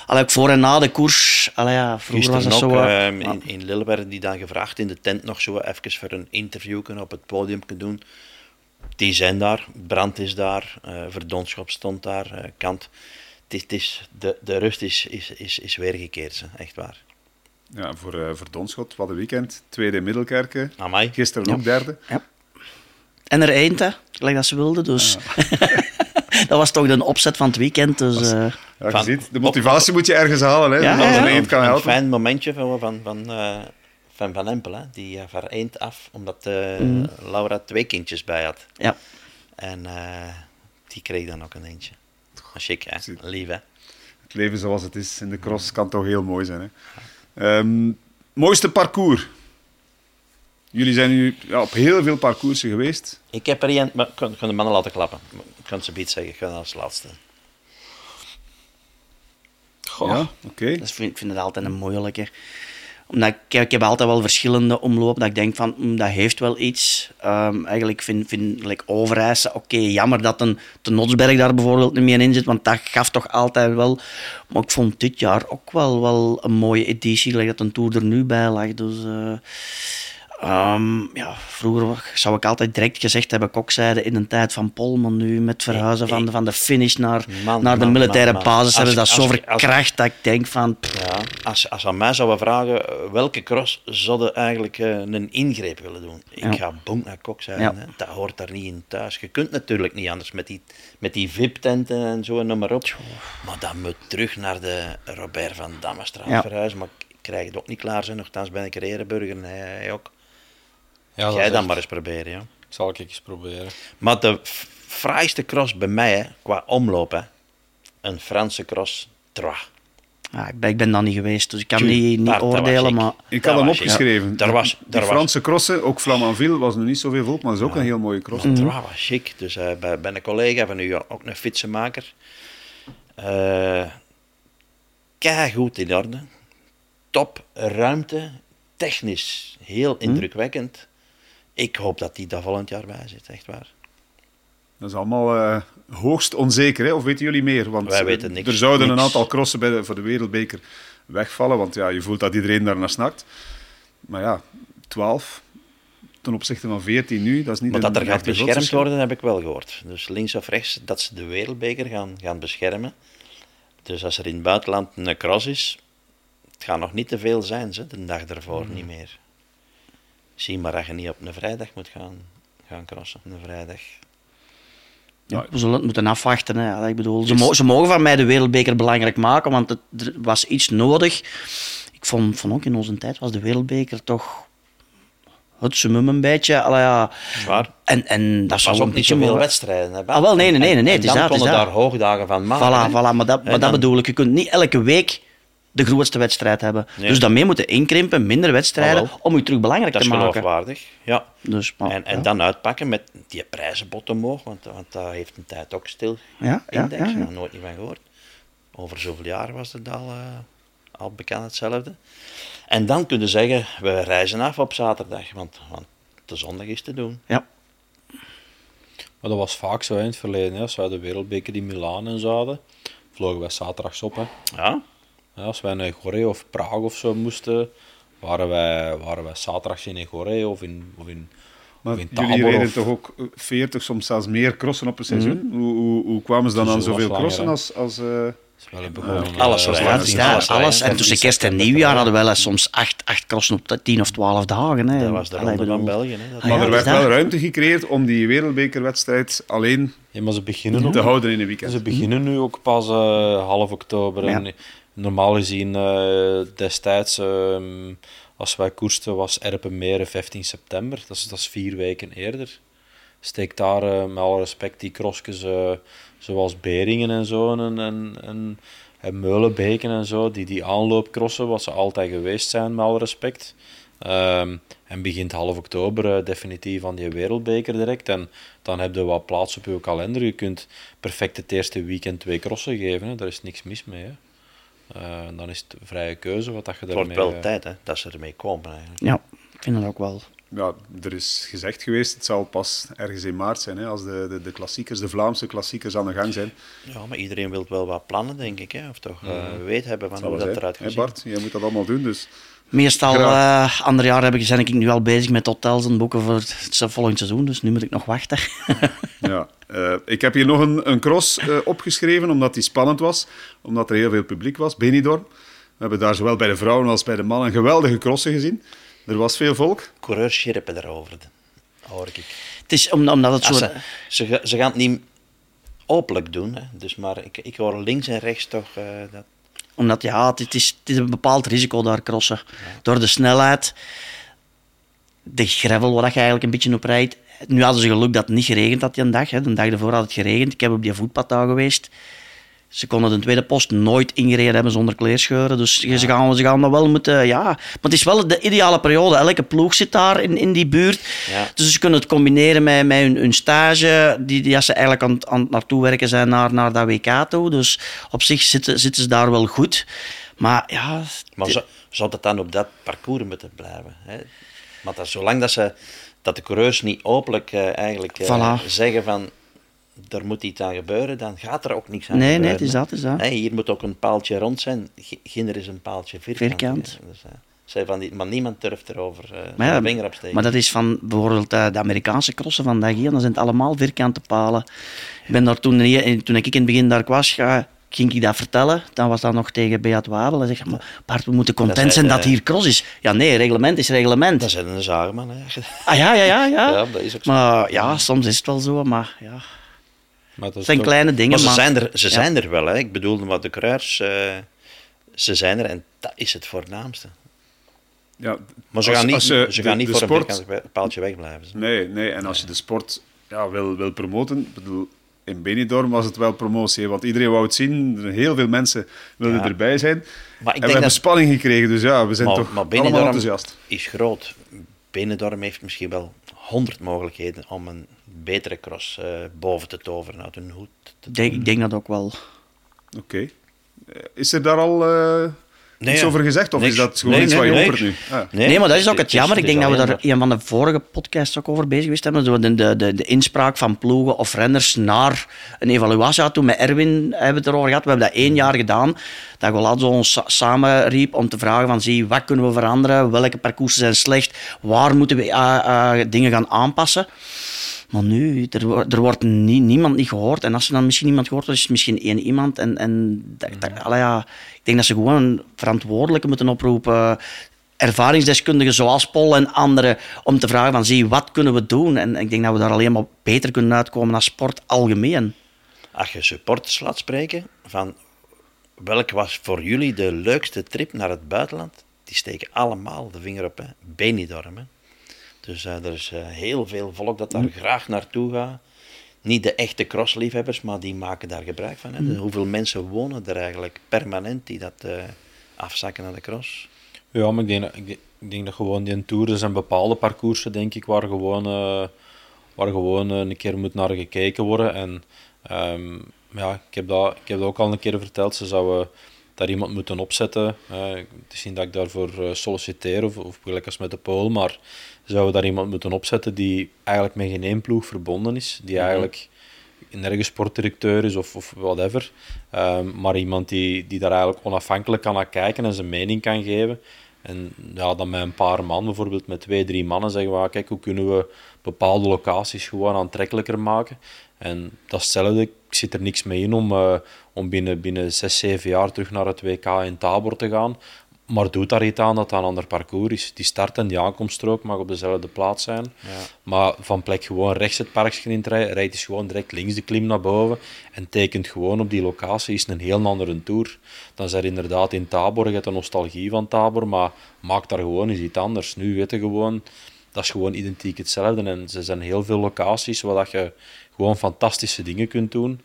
allee, ook voor en na de koers. Allee, ja, vroeger was dat zo... Uh, in, in Lille werden die dan gevraagd in de tent nog zo even voor een interview op het podium doen. Die zijn daar. Brand is daar. Uh, Verdonschap stond daar. Kant. Het is, de, de rust is, is, is, is weergekeerd. Echt waar. Ja, voor, uh, voor Donschot, wat een weekend. Tweede in Middelkerken. Amai. Gisteren ook derde. Ja. En er einde, gelijk dat ze wilden. Dus dat was toch de opzet van het weekend. Dus, uh, ja, je ziet, de motivatie moet je ergens halen. Hè, ja, ja, een kan helpen. Een fijn momentje van Van, van, uh, van, van Empel, hè, die uh, van eind af, omdat mm. Laura twee kindjes bij had. Ja. En die kreeg dan ook een eentje. Chic, hè? Lief, hè? Het leven zoals het is in de cross kan toch heel mooi zijn. Hè? Um, mooiste parcours? Jullie zijn nu ja, op heel veel parcoursen geweest. Ik heb er één, maar ik kan, de mannen laten klappen. Ik kan ze iets zeggen, ik ga als laatste. Goh. Ja, oké. ik vind het altijd een moeilijke omdat ik, ik heb altijd wel verschillende omlopen dat ik denk van, mm, dat heeft wel iets. Um, eigenlijk vind ik like Overijse, oké, jammer dat een de Notsberg daar bijvoorbeeld niet meer in zit, want dat gaf toch altijd wel. Maar ik vond dit jaar ook wel, wel een mooie editie, like dat een Tour er nu bij lag. Dus... Uh, Um, ja, vroeger zou ik altijd direct gezegd hebben, kokzijde in een tijd van Pol, maar nu met verhuizen van, de, van de finish naar, naar de militaire basis hebben ze dat zo verkracht dat ik denk van... Ja, als, als aan mij zouden vragen, welke cross zouden eigenlijk uh, een ingreep willen doen? Ik ga bonk naar kokzijde, ja. dat hoort daar niet in thuis. Je kunt natuurlijk niet anders met die, met die VIP-tenten en zo en noem maar op. Maar dan moet terug naar de Robert van Dammestraat verhuizen, maar ik krijg het ook niet klaar zijn, nogthans ben ik ereburger en hij ook. Ja, Jij dan maar eens proberen, ja. Zal ik eens proberen. Maar de fraaiste cross bij mij, hè, qua omloop, hè, een Franse cross, Trois. Ja, ik, ben, ik ben dan niet geweest, dus ik kan niet, niet oordelen. Maar... Ik had hem opgeschreven. Daar was, daar de Franse crossen, ook Flamanville, was nog niet zoveel volk, maar dat is ook een heel mooie cross. Mm was chic. Dus uh, bij, bij, een collega van u, ook een fietsenmaker. Uh, kei goed in orde. Top ruimte. Technisch heel mhm. indrukwekkend ik hoop dat die daar volgend jaar bij zit, echt waar. Dat is allemaal uh, hoogst onzeker, hè? of weten jullie meer? Want Wij weten eh, niks. er zouden een aantal crossen bij de, voor de Wereldbeker wegvallen, want ja, je voelt dat iedereen daar naar snakt. Maar ja, 12 ten opzichte van 14 nu, dat is niet Maar dat er gaat beschermd worden, heb ik wel gehoord. Dus links of rechts, dat ze de Wereldbeker gaan, gaan beschermen. Dus als er in het buitenland een cross is, het gaat nog niet te veel zijn, ze, de dag ervoor, mm. niet meer. Zie maar dat je niet op een vrijdag moet gaan, gaan crossen. Een vrijdag. Ja, we zullen het moeten afwachten. Hè. Ik bedoel, ze, mo ze, mogen van mij de wereldbeker belangrijk maken, want het, er was iets nodig. Ik vond, vond ook in onze tijd was de wereldbeker toch het summum een beetje. Ja. Zwaar. En, en dat, was ook niet zoveel wedstrijden. Hè. Ah, wel, nee, nee, nee. nee, dan konden daar hoogdagen van maken. Voilà, voilà maar dat, maar dat bedoel ik. Je kunt niet elke week de grootste wedstrijd hebben. Dus daarmee moeten inkrimpen, minder wedstrijden, ah, om je terug belangrijk te maken. Dat is geloofwaardig, ja. Dus, maar, en, en dan uitpakken met die prijzenbot omhoog, want, want dat heeft een tijd ook stil. Ja, index, ja, ja, nooit niet van gehoord. Over zoveel jaar was het al, uh, al bekend hetzelfde. En dan kunnen zeggen, we reizen af op zaterdag, want, want de zondag is te doen. Ja. Maar dat was vaak zo in het verleden. Hè. Als wij de wereldbeker in Milaan en zouden, vlogen wij zaterdags op. Hè. Ja? Als wij naar Goree of Praag of zo moesten, waren wij, waren wij zaterdag in Goree of in, of in, maar of in jullie reden toch ook 40, soms zelfs meer crossen op een seizoen? Mhm. hoe, hoe, hoe, kwamen ze dan aan zoveel crossen als... als uh... alles was alles, alles, En tussen kerst en nieuwjaar hadden we wel soms acht, acht crossen op 10 of 12 dagen. Hè. Dat was de ronde van België. Hè. maar er werd wel ruimte gecreëerd om die wereldbekerwedstrijd alleen ja, maar ze beginnen te houden in een weekend. Ze beginnen nu ook pas uh, half oktober. En normaal gezien uh, destijds, um, als wij koersten, was Erpenmeren 15 september. Dat is, dat is vier weken eerder. Steek daar uh, met alle respect die crossjes uh, zoals Beringen en zo en, en, en, en Meulenbeken en zo, die, die aanloopcrossen, wat ze altijd geweest zijn, met alle respect. Um, en begint half oktober definitief aan die wereldbeker direct. En dan heb je wat plaats op je kalender. Je kunt perfect het eerste weekend twee crossen geven. Daar is niks mis mee. Hè. Uh, dan is het vrije keuze wat dat je ermee... Het wordt wel tijd hè, dat ze ermee komen eigenlijk. Ja, ik vind het ook wel. ja, er is gezegd geweest, het zal pas ergens in maart zijn, hè, als de, de, de klassiekers, de Vlaamse klassiekers aan de gang zijn. Ja, maar iedereen wil wel wat plannen, denk ik. Hè? Of toch uh, weet hebben van hoe dat zijn. eruit gaat zien. Bart, jij moet dat allemaal doen, dus... Meestal, uh, ander jaar heb ik, ben ik nu al bezig met hotels en boeken voor het volgend seizoen, dus nu moet ik nog wachten. ja, uh, ik heb hier nog een, een cross uh, opgeschreven, omdat die spannend was, omdat er heel veel publiek was, Benidorm. We hebben daar zowel bij de vrouwen als bij de mannen geweldige crossen gezien. Er was veel volk. Coureurs scherpen erover, hoor ik. Het is omdat het zo... Ze, ze, ze, gaan het niet openlijk doen, hè. Dus, maar ik, ik hoor links en rechts toch uh, dat... Omdat, ja, het is, het is een bepaald risico daar crossen. Door de snelheid, de gravel waar je eigenlijk een beetje op rijdt. Nu hadden ze geluk dat het niet geregend had die dag. Hè. De dag ervoor had het geregend. Ik heb op die voetpad daar geweest. Ze konden de tweede post nooit ingereden hebben zonder kleerscheuren. Dus ja. ze, gaan, ze gaan dat wel moeten... Ja. Maar het is wel de ideale periode. Elke ploeg zit daar in, in die buurt. Ja. Dus ze kunnen het combineren met, met hun, hun stage, die, die als ze eigenlijk aan, aan naartoe werken zijn naar, naar dat WK toe. Dus op zich zitten, zitten ze daar wel goed. Maar ja... Maar zou, zou dat dan op dat parcours moeten blijven? Hè? Maar dat, zolang dat, ze, dat de coureurs niet openlijk uh, eigenlijk uh, voilà. zeggen van er moet iets aan gebeuren, dan gaat er ook niks aan nee, gebeuren. Nee, het is dat, is dat. Hey, hier moet ook een paaltje rond zijn. Ginder is een paaltje vierkant. vierkant. Dus, uh, van die, maar niemand durft erover uh, maar ja, vinger op steken. Maar dat is van bijvoorbeeld uh, de Amerikaanse crossen vandaag hier, dan zijn het allemaal vierkante palen. Ik ben daar toen, toen ik in het begin daar was, ga, ging ik dat vertellen. Dan was dat nog tegen Beat Wabel. Hij zegt, maar Bart, we moeten content dat zijn dat hier cross is. Ja, nee, reglement is reglement. Dat zijn een zagerman, hè. Ah ja, ja, ja. ja. ja dat is ook zo. Maar ja, soms is het wel zo, maar ja... Maar dat zijn toch... kleine dingen. Maar ze, zijn, er, ze ja. zijn er wel. Hè. Ik bedoel, wat de kruis, uh, ze zijn er en dat is het voornaamste. Ja, maar ze als, gaan niet, ze de, gaan niet voor sport... een paaltje wegblijven. Nee, nee, en als je de sport ja, wil, wil promoten, bedoel, in Benidorm was het wel promotie, want iedereen wou het zien. Heel veel mensen wilden ja. erbij zijn. Maar ik en we hebben dat... spanning gekregen, dus ja, we zijn maar, toch maar allemaal enthousiast. is groot. Benidorm heeft misschien wel honderd mogelijkheden om een betere cross uh, boven te toveren uit hun hoed. Denk, ik denk dat ook wel. Oké. Okay. Is er daar al uh, nee, iets over gezegd? Of niks. is dat gewoon nee, iets nee, wat je hoort nu? Ah. Nee, maar dat is ook het jammer. Ik denk dat we daar een van de vorige podcasts ook over bezig geweest hebben. De, de, de, de inspraak van ploegen of renners naar een evaluatie. Toen met Erwin hebben we het erover gehad. We hebben dat één jaar gedaan. Dat Golazzo ons samen riep om te vragen van zie, wat kunnen we veranderen? Welke parcoursen zijn slecht? Waar moeten we uh, uh, dingen gaan aanpassen? Maar nu, er, er wordt nie, niemand niet gehoord. En als er dan misschien niemand gehoord wordt, is het misschien één iemand. En, en dat, dat, ja, ik denk dat ze gewoon verantwoordelijke moeten oproepen. Ervaringsdeskundigen zoals Paul en anderen. Om te vragen van, zie, wat kunnen we doen? En ik denk dat we daar alleen maar beter kunnen uitkomen als sport algemeen. Als je supporters laat spreken, van welke was voor jullie de leukste trip naar het buitenland? Die steken allemaal de vinger op, hè. Benidorm, hè. Dus uh, er is uh, heel veel volk dat daar mm. graag naartoe gaat. Niet de echte crossliefhebbers, maar die maken daar gebruik van. Hè. Mm. hoeveel mensen wonen er eigenlijk permanent die dat uh, afzakken naar de cross? Ja, maar ik denk, ik, ik denk dat gewoon die toeren zijn bepaalde parcoursen, denk ik, waar gewoon, waar gewoon een keer moet naar gekeken worden. En um, ja, ik heb, dat, ik heb dat ook al een keer verteld. Ze zouden daar iemand moeten opzetten. het is niet dat ik daarvoor solliciteer of, of gelijk als met de Pool, maar zouden daar iemand moeten opzetten die eigenlijk met geen één ploeg verbonden is, die mhm. eigenlijk nergens sportdirecteur is of, of whatever, um, maar iemand die, die daar eigenlijk onafhankelijk kan naar kijken en zijn mening kan geven. En ja, dan met een paar man, bijvoorbeeld met twee, drie mannen, zeggen we, kijk, hoe kunnen we bepaalde locaties gewoon aantrekkelijker maken. En dat is hetzelfde, ik zit er niks mee in om, uh, om binnen, binnen zes, zeven jaar terug naar het WK in Tabor te gaan. Maar doet daar iets aan dat het een ander parcours is. Die start en die aankomststrook mag op dezelfde plaats zijn. Ja. Maar van plek gewoon rechts het parkje in rijdt, rijdt is gewoon direct links de klim naar boven en tekent gewoon op die locatie is een heel andere tour. Dan is er inderdaad in Tabor, je hebt de nostalgie van Tabor, maar maak daar gewoon eens iets anders. Nu weten gewoon, dat is gewoon identiek hetzelfde. En er zijn heel veel locaties waar je gewoon fantastische dingen kunt doen.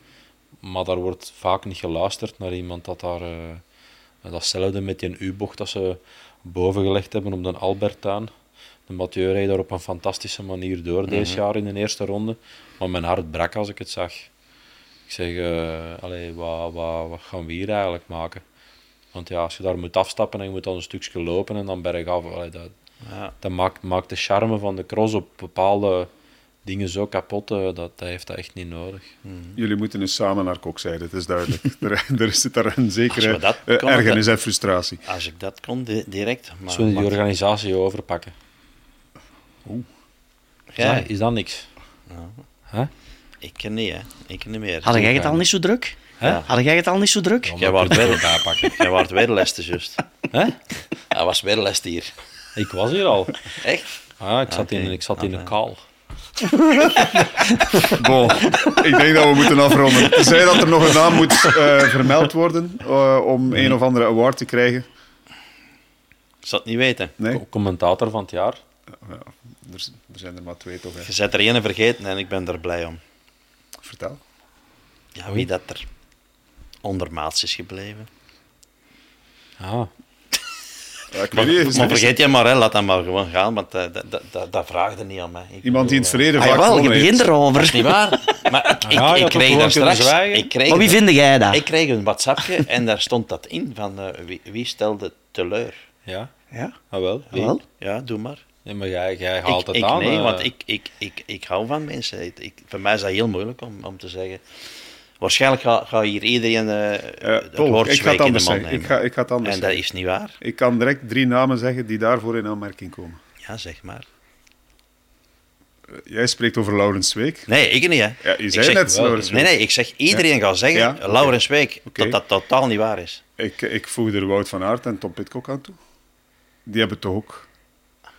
Maar daar wordt vaak niet geluisterd naar iemand dat daar... Uh, Datzelfde met die U-bocht dat ze boven gelegd hebben op de Albertaan. De Mathieu reed daar op een fantastische manier door mm deze jaar in de eerste ronde. Maar mijn hart brak als ik het zag. Ik zeg, uh, allee, wat, wat, wat gaan we hier eigenlijk maken? Want ja, als je daar moet afstappen en je moet dan een stukje lopen en dan bergaf, allee, dat, Ja. Dat maakt, maakt de charme van de cross op bepaalde dingen zo kapot. eh, Dat, dat heeft dat echt niet nodig. Jullie moeten dus samen naar kokzijde, het is duidelijk. er, er zit daar een zekere dat eh, kon, ergernis en frustratie. Als ik dat kon, di- direct. Maar, Zullen die maar- organisatie overpakken? Is, Ja, dat, is dat niks? Hè? ik ken niet, hè. Ik ken niet meer. Had jij het al niet zo druk? Ja. Had jij het al niet zo druk? Jij wordt weer, bijpakken. jij wordt weer leste, juist. Hè? Hij was weer lest hier. Ik was hier al. Echt? Ah, ik zat, Oké. in, ik zat in een Oké. kaal. Bon, ik denk dat we moeten afronden. Tenzij dat er nog een naam moet eh, vermeld worden eh, om een of andere award te krijgen. Ik zou het niet weten. Nee, Commentator van het jaar. Ja, er, er zijn er maar twee toch. Hè. Je zet er één vergeten en ik ben er blij om. Vertel. Ja, wie dat er ondermaats is gebleven. Ah, Ja, ik Maar, weet niet, maar vergeet je maar, hè. laat dat maar gewoon gaan, want eh, dat, dat, dat, vraagde niet aan mij. Ik Iemand die in het verleden Ah, vaak jawel, je begint eh, erover. Dat is niet waar. Maar ik, ik, Ja, ik toch kreeg daar straks... Ik kreeg, Maar wie vind jij dat? ik kreeg een WhatsAppje en daar stond dat in van eh, wie, wie stelde teleur. ja. Ja, Ah, wel. Wel. Ja, doe maar. Nee, maar jij, jij haalt Ik, het ik, aan. nee, eh. want ik, ik, ik, ik hou van mensen. Ik, ik- voor mij is dat heel moeilijk om, om te zeggen. Waarschijnlijk gaat ga hier iedereen eh het Paul, woord ik ga het anders zeggen. Ik ga, ik ga het anders en dat zeggen. is niet waar. Ik kan direct drie namen zeggen die daarvoor in aanmerking komen. Ja, zeg maar. Eh, Jij spreekt over Laurens Week. Nee, ik niet, hè. Ja, je zei zeg- net wel, Laurens Nee, Week. nee, ik zeg iedereen gaat zeggen, Ja. Laurens Week, dat dat totaal niet waar is. Ik, ik voeg er Wout van Aert en Tom Pitcock aan toe. Die hebben toch ook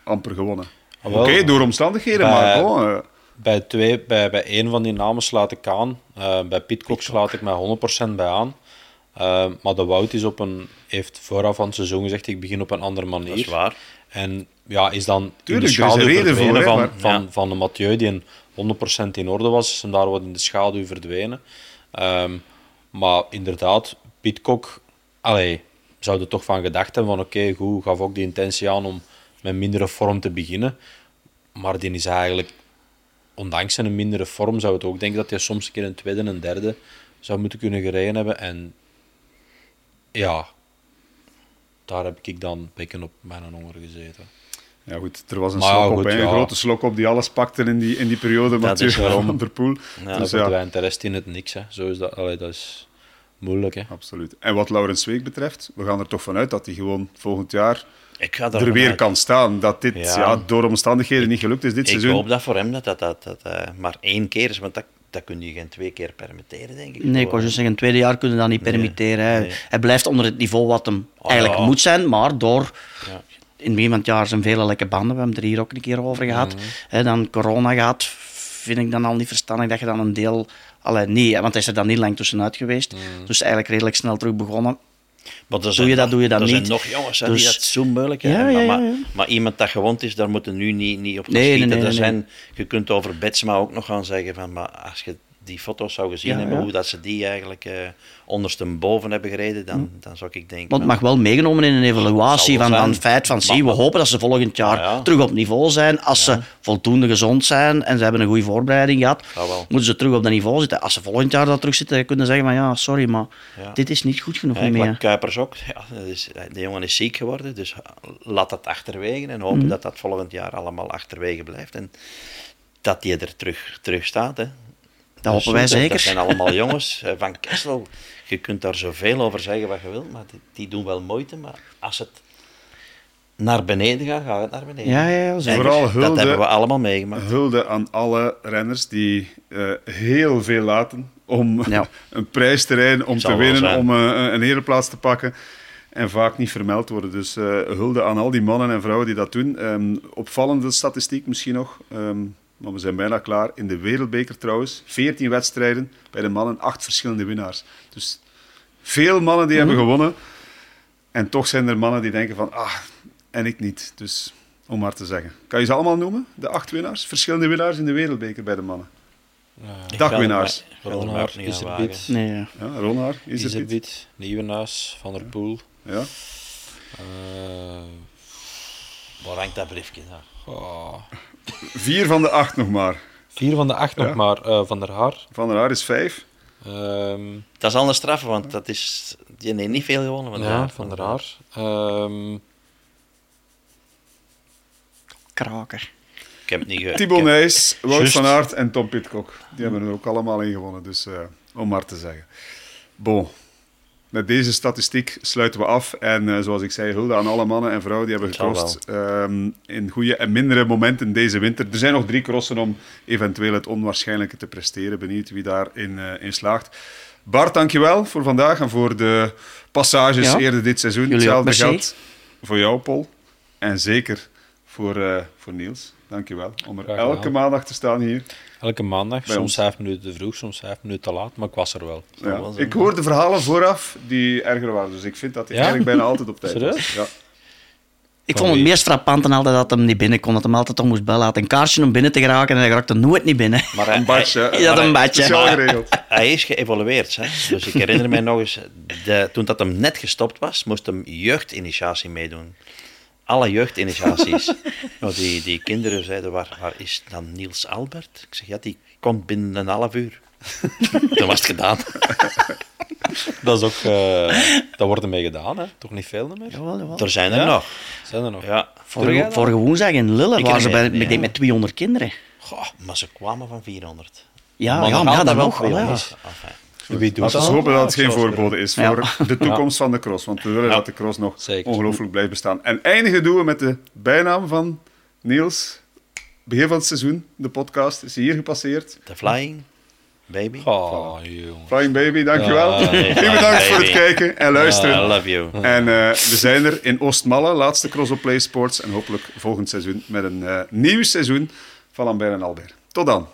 amper gewonnen. Ah, Oké, door omstandigheden, maar eh, Bij, twee, bij, bij één van die namen sluit ik aan. Eh, bij Pitcock sluit ik mij 100% bij aan. Eh, maar de Wout is op een, heeft vooraf aan het seizoen gezegd: ik begin op een andere manier. Dat is waar. En ja, is dan Tuurlijk, in de schaduw verdwenen voor, van, maar- van, Ja. van de Mathieu, die een 100% in orde was. Is hem daar wat in de schaduw verdwenen. Ehm, maar inderdaad, Pitcock, allee, zou er toch van gedacht hebben van oké, goed, gaf ook die intentie aan om met mindere vorm te beginnen. Maar die is eigenlijk, ondanks zijn mindere vorm, zou het ook denken dat hij soms een keer een tweede en een derde zou moeten kunnen gereden hebben. En ja, daar heb ik dan beetje op mijn honger gezeten. ja goed, er was een Maar ja, slok op, goed, een grote slok op die alles pakte in die, in die periode, Mathieu van der Poel. Ja, dus ja, de rest in het niks. Hè. Zo is dat, allee, dat is moeilijk. Hè. absoluut. En wat Laurens Week betreft, we gaan er toch vanuit dat hij gewoon volgend jaar Ik ga er weer uit. kan staan. Dat dit Ja. ja. door omstandigheden niet gelukt is dit Ik seizoen. hoop dat voor hem dat dat, dat, dat eh, maar één keer is, want dat, dat kun je geen twee keer permitteren, denk ik. Nee, ik wou zeggen, een tweede jaar kunnen we dat niet Nee, permitteren. nee. Hij blijft onder het niveau wat hem Oh, eigenlijk ja. moet zijn, maar door... Ja. In het begin van het jaar zijn vele lekke banden, we hebben het er hier ook een keer over gehad. Mhm. Hè, dan corona gaat, vind ik dan al niet verstandig dat je dan een deel... Allee, nee, want hij is er dan niet lang tussenuit geweest. Mhm. Dus eigenlijk redelijk snel terug begonnen. Maar er Doe zijn je dat, doe je dat er niet. zijn nog jongens Dus- die dat zo moeilijk hebben. ja, maar, ja, ja. maar, maar iemand dat gewond is, daar moeten nu niet, niet op Nee, nee, er zijn, Je kunt over Betsma ook nog gaan zeggen van, maar als je die foto's zou gezien Ja, hebben, hoe dat ze die eigenlijk eh ondersteboven hebben gereden, dan, dan zou ik denken... Want het mag wel meegenomen in een evaluatie van, van het feit van, zie, we hopen dat ze volgend jaar Ja, ja. terug op niveau zijn. Als ze voldoende gezond zijn en ze hebben een goede voorbereiding gehad, wel. moeten ze terug op dat niveau zitten. Als ze volgend jaar daar terug zitten, dan kunnen ze zeggen van, ja, sorry, maar dit is niet goed genoeg meer. Kuipers ook. Ja, dat is, de jongen is ziek geworden, dus laat dat achterwege en hopen Mhm. dat dat volgend jaar allemaal achterwege blijft. En dat die er terug, terug staat. Hè. Dat hopen wij zeker. Dat zijn allemaal jongens. eh, Van Kessel, je kunt daar zoveel over zeggen wat je wilt, maar die, die doen wel moeite. Maar als het naar beneden gaat, gaat het naar beneden. Ja, ja, ja, zeker. Vooral Dat hulde- hebben we allemaal meegemaakt. Hulde aan alle renners die eh, heel veel laten om Ja. een prijs te rijden, om Zal te winnen, om eh, een ereplaats te pakken. En vaak niet vermeld worden. Dus eh, hulde aan al die mannen en vrouwen die dat doen. Ehm, opvallende statistiek misschien nog. ehm, maar we zijn bijna klaar. In de Wereldbeker trouwens. 14 wedstrijden bij de mannen, 8 verschillende winnaars. Dus veel mannen die hebben gewonnen. En toch zijn er mannen die denken van, ah, en ik niet. Dus om maar te zeggen. Kan je ze allemaal noemen? De acht winnaars? Verschillende winnaars in de Wereldbeker bij de mannen. Ik Dagwinnaars. Ronaar, wagen. Nee, ja. Ja, Ronhaar, is het niet? Iserbit, Nieuwenhuis, Van der Poel. Ja. eh, Waar hangt dat briefje? Nou? oh, Vier van de acht nog maar. vier van de acht Ja. nog maar. eh, van der Haar. Van der Haar is vijf. Ehm, Dat is al een straf, want dat is, die heeft niet veel gewonnen. Van ja, van der Haar. Ehm, kraker. Ik heb het niet ge- Thibaut Nijs, Wout van Aert en Tom Pitcock. Die hebben er ook allemaal in gewonnen, dus eh, om maar te zeggen. Bon, met deze statistiek sluiten we af. En eh, zoals ik zei, hulde aan alle mannen en vrouwen die hebben gecrossed ehm, in goede en mindere momenten deze winter. Er zijn nog drie crossen om eventueel het onwaarschijnlijke te presteren. Benieuwd wie daarin eh in slaagt. Bart, dankjewel voor vandaag en voor de passages Ja. eerder dit seizoen. Jullie Hetzelfde geldt voor jou, Paul. En zeker voor, eh, voor Niels. Dankjewel om er elke maandag te staan hier. Elke maandag, Bij soms ons. vijf minuten te vroeg, soms vijf minuten te laat, maar ik was er wel. Ja. Ik hoorde verhalen vooraf die erger waren, dus ik vind dat hij Ja? eigenlijk bijna altijd op tijd was. Serieus? Ja. Ik vond het meest frappant altijd dat hem niet binnen kon. Dat hem altijd toch moest bellen. Hij had een kaartje om binnen te geraken en hij raakte nooit niet binnen. Maar hij, Een badje. hè. Is dat een badje? Geregeld. hij is geëvolueerd. Hè? Dus ik herinner mij nog eens, de, toen dat hem net gestopt was, moest hem jeugdinitiatie meedoen. Alle jeugdinitiaties. nou, die, die kinderen zeiden, waar, waar is dan Niels Albert? Ik zeg, ja, die komt binnen een half uur. toen was het gedaan. Dat is ook, eh dat wordt ermee gedaan, hè? Toch niet veel meer? Jawel, jawel. Er zijn er Ja? nog. Zijn er nog? Ja. Vorige, vorige woensdag in Lille Ik waren ze bij, ja. met 200 kinderen. Goh, maar ze kwamen van 400. Ja, Maar ja, maar ja, dat wel nog wel. Ja. 200. Enfin, Wie doet Laten we dat? hopen dat het geen voorbode is Ja. voor de toekomst van de cross. Want we willen Ja. dat de cross nog Zeker. ongelooflijk blijft bestaan. En eindigen doen we met de bijnaam van Niels. Begin van het seizoen, de podcast, is hier gepasseerd. The Flying Baby. Oh. Flying Baby, dankjewel. Ja, nee, Heel Flying bedankt voor het kijken en luisteren. I love you. En eh, we zijn er in Oostmalle, laatste Cross op Play Sports. En hopelijk volgend seizoen met een eh, nieuw seizoen van Lambert en Albert. Tot dan.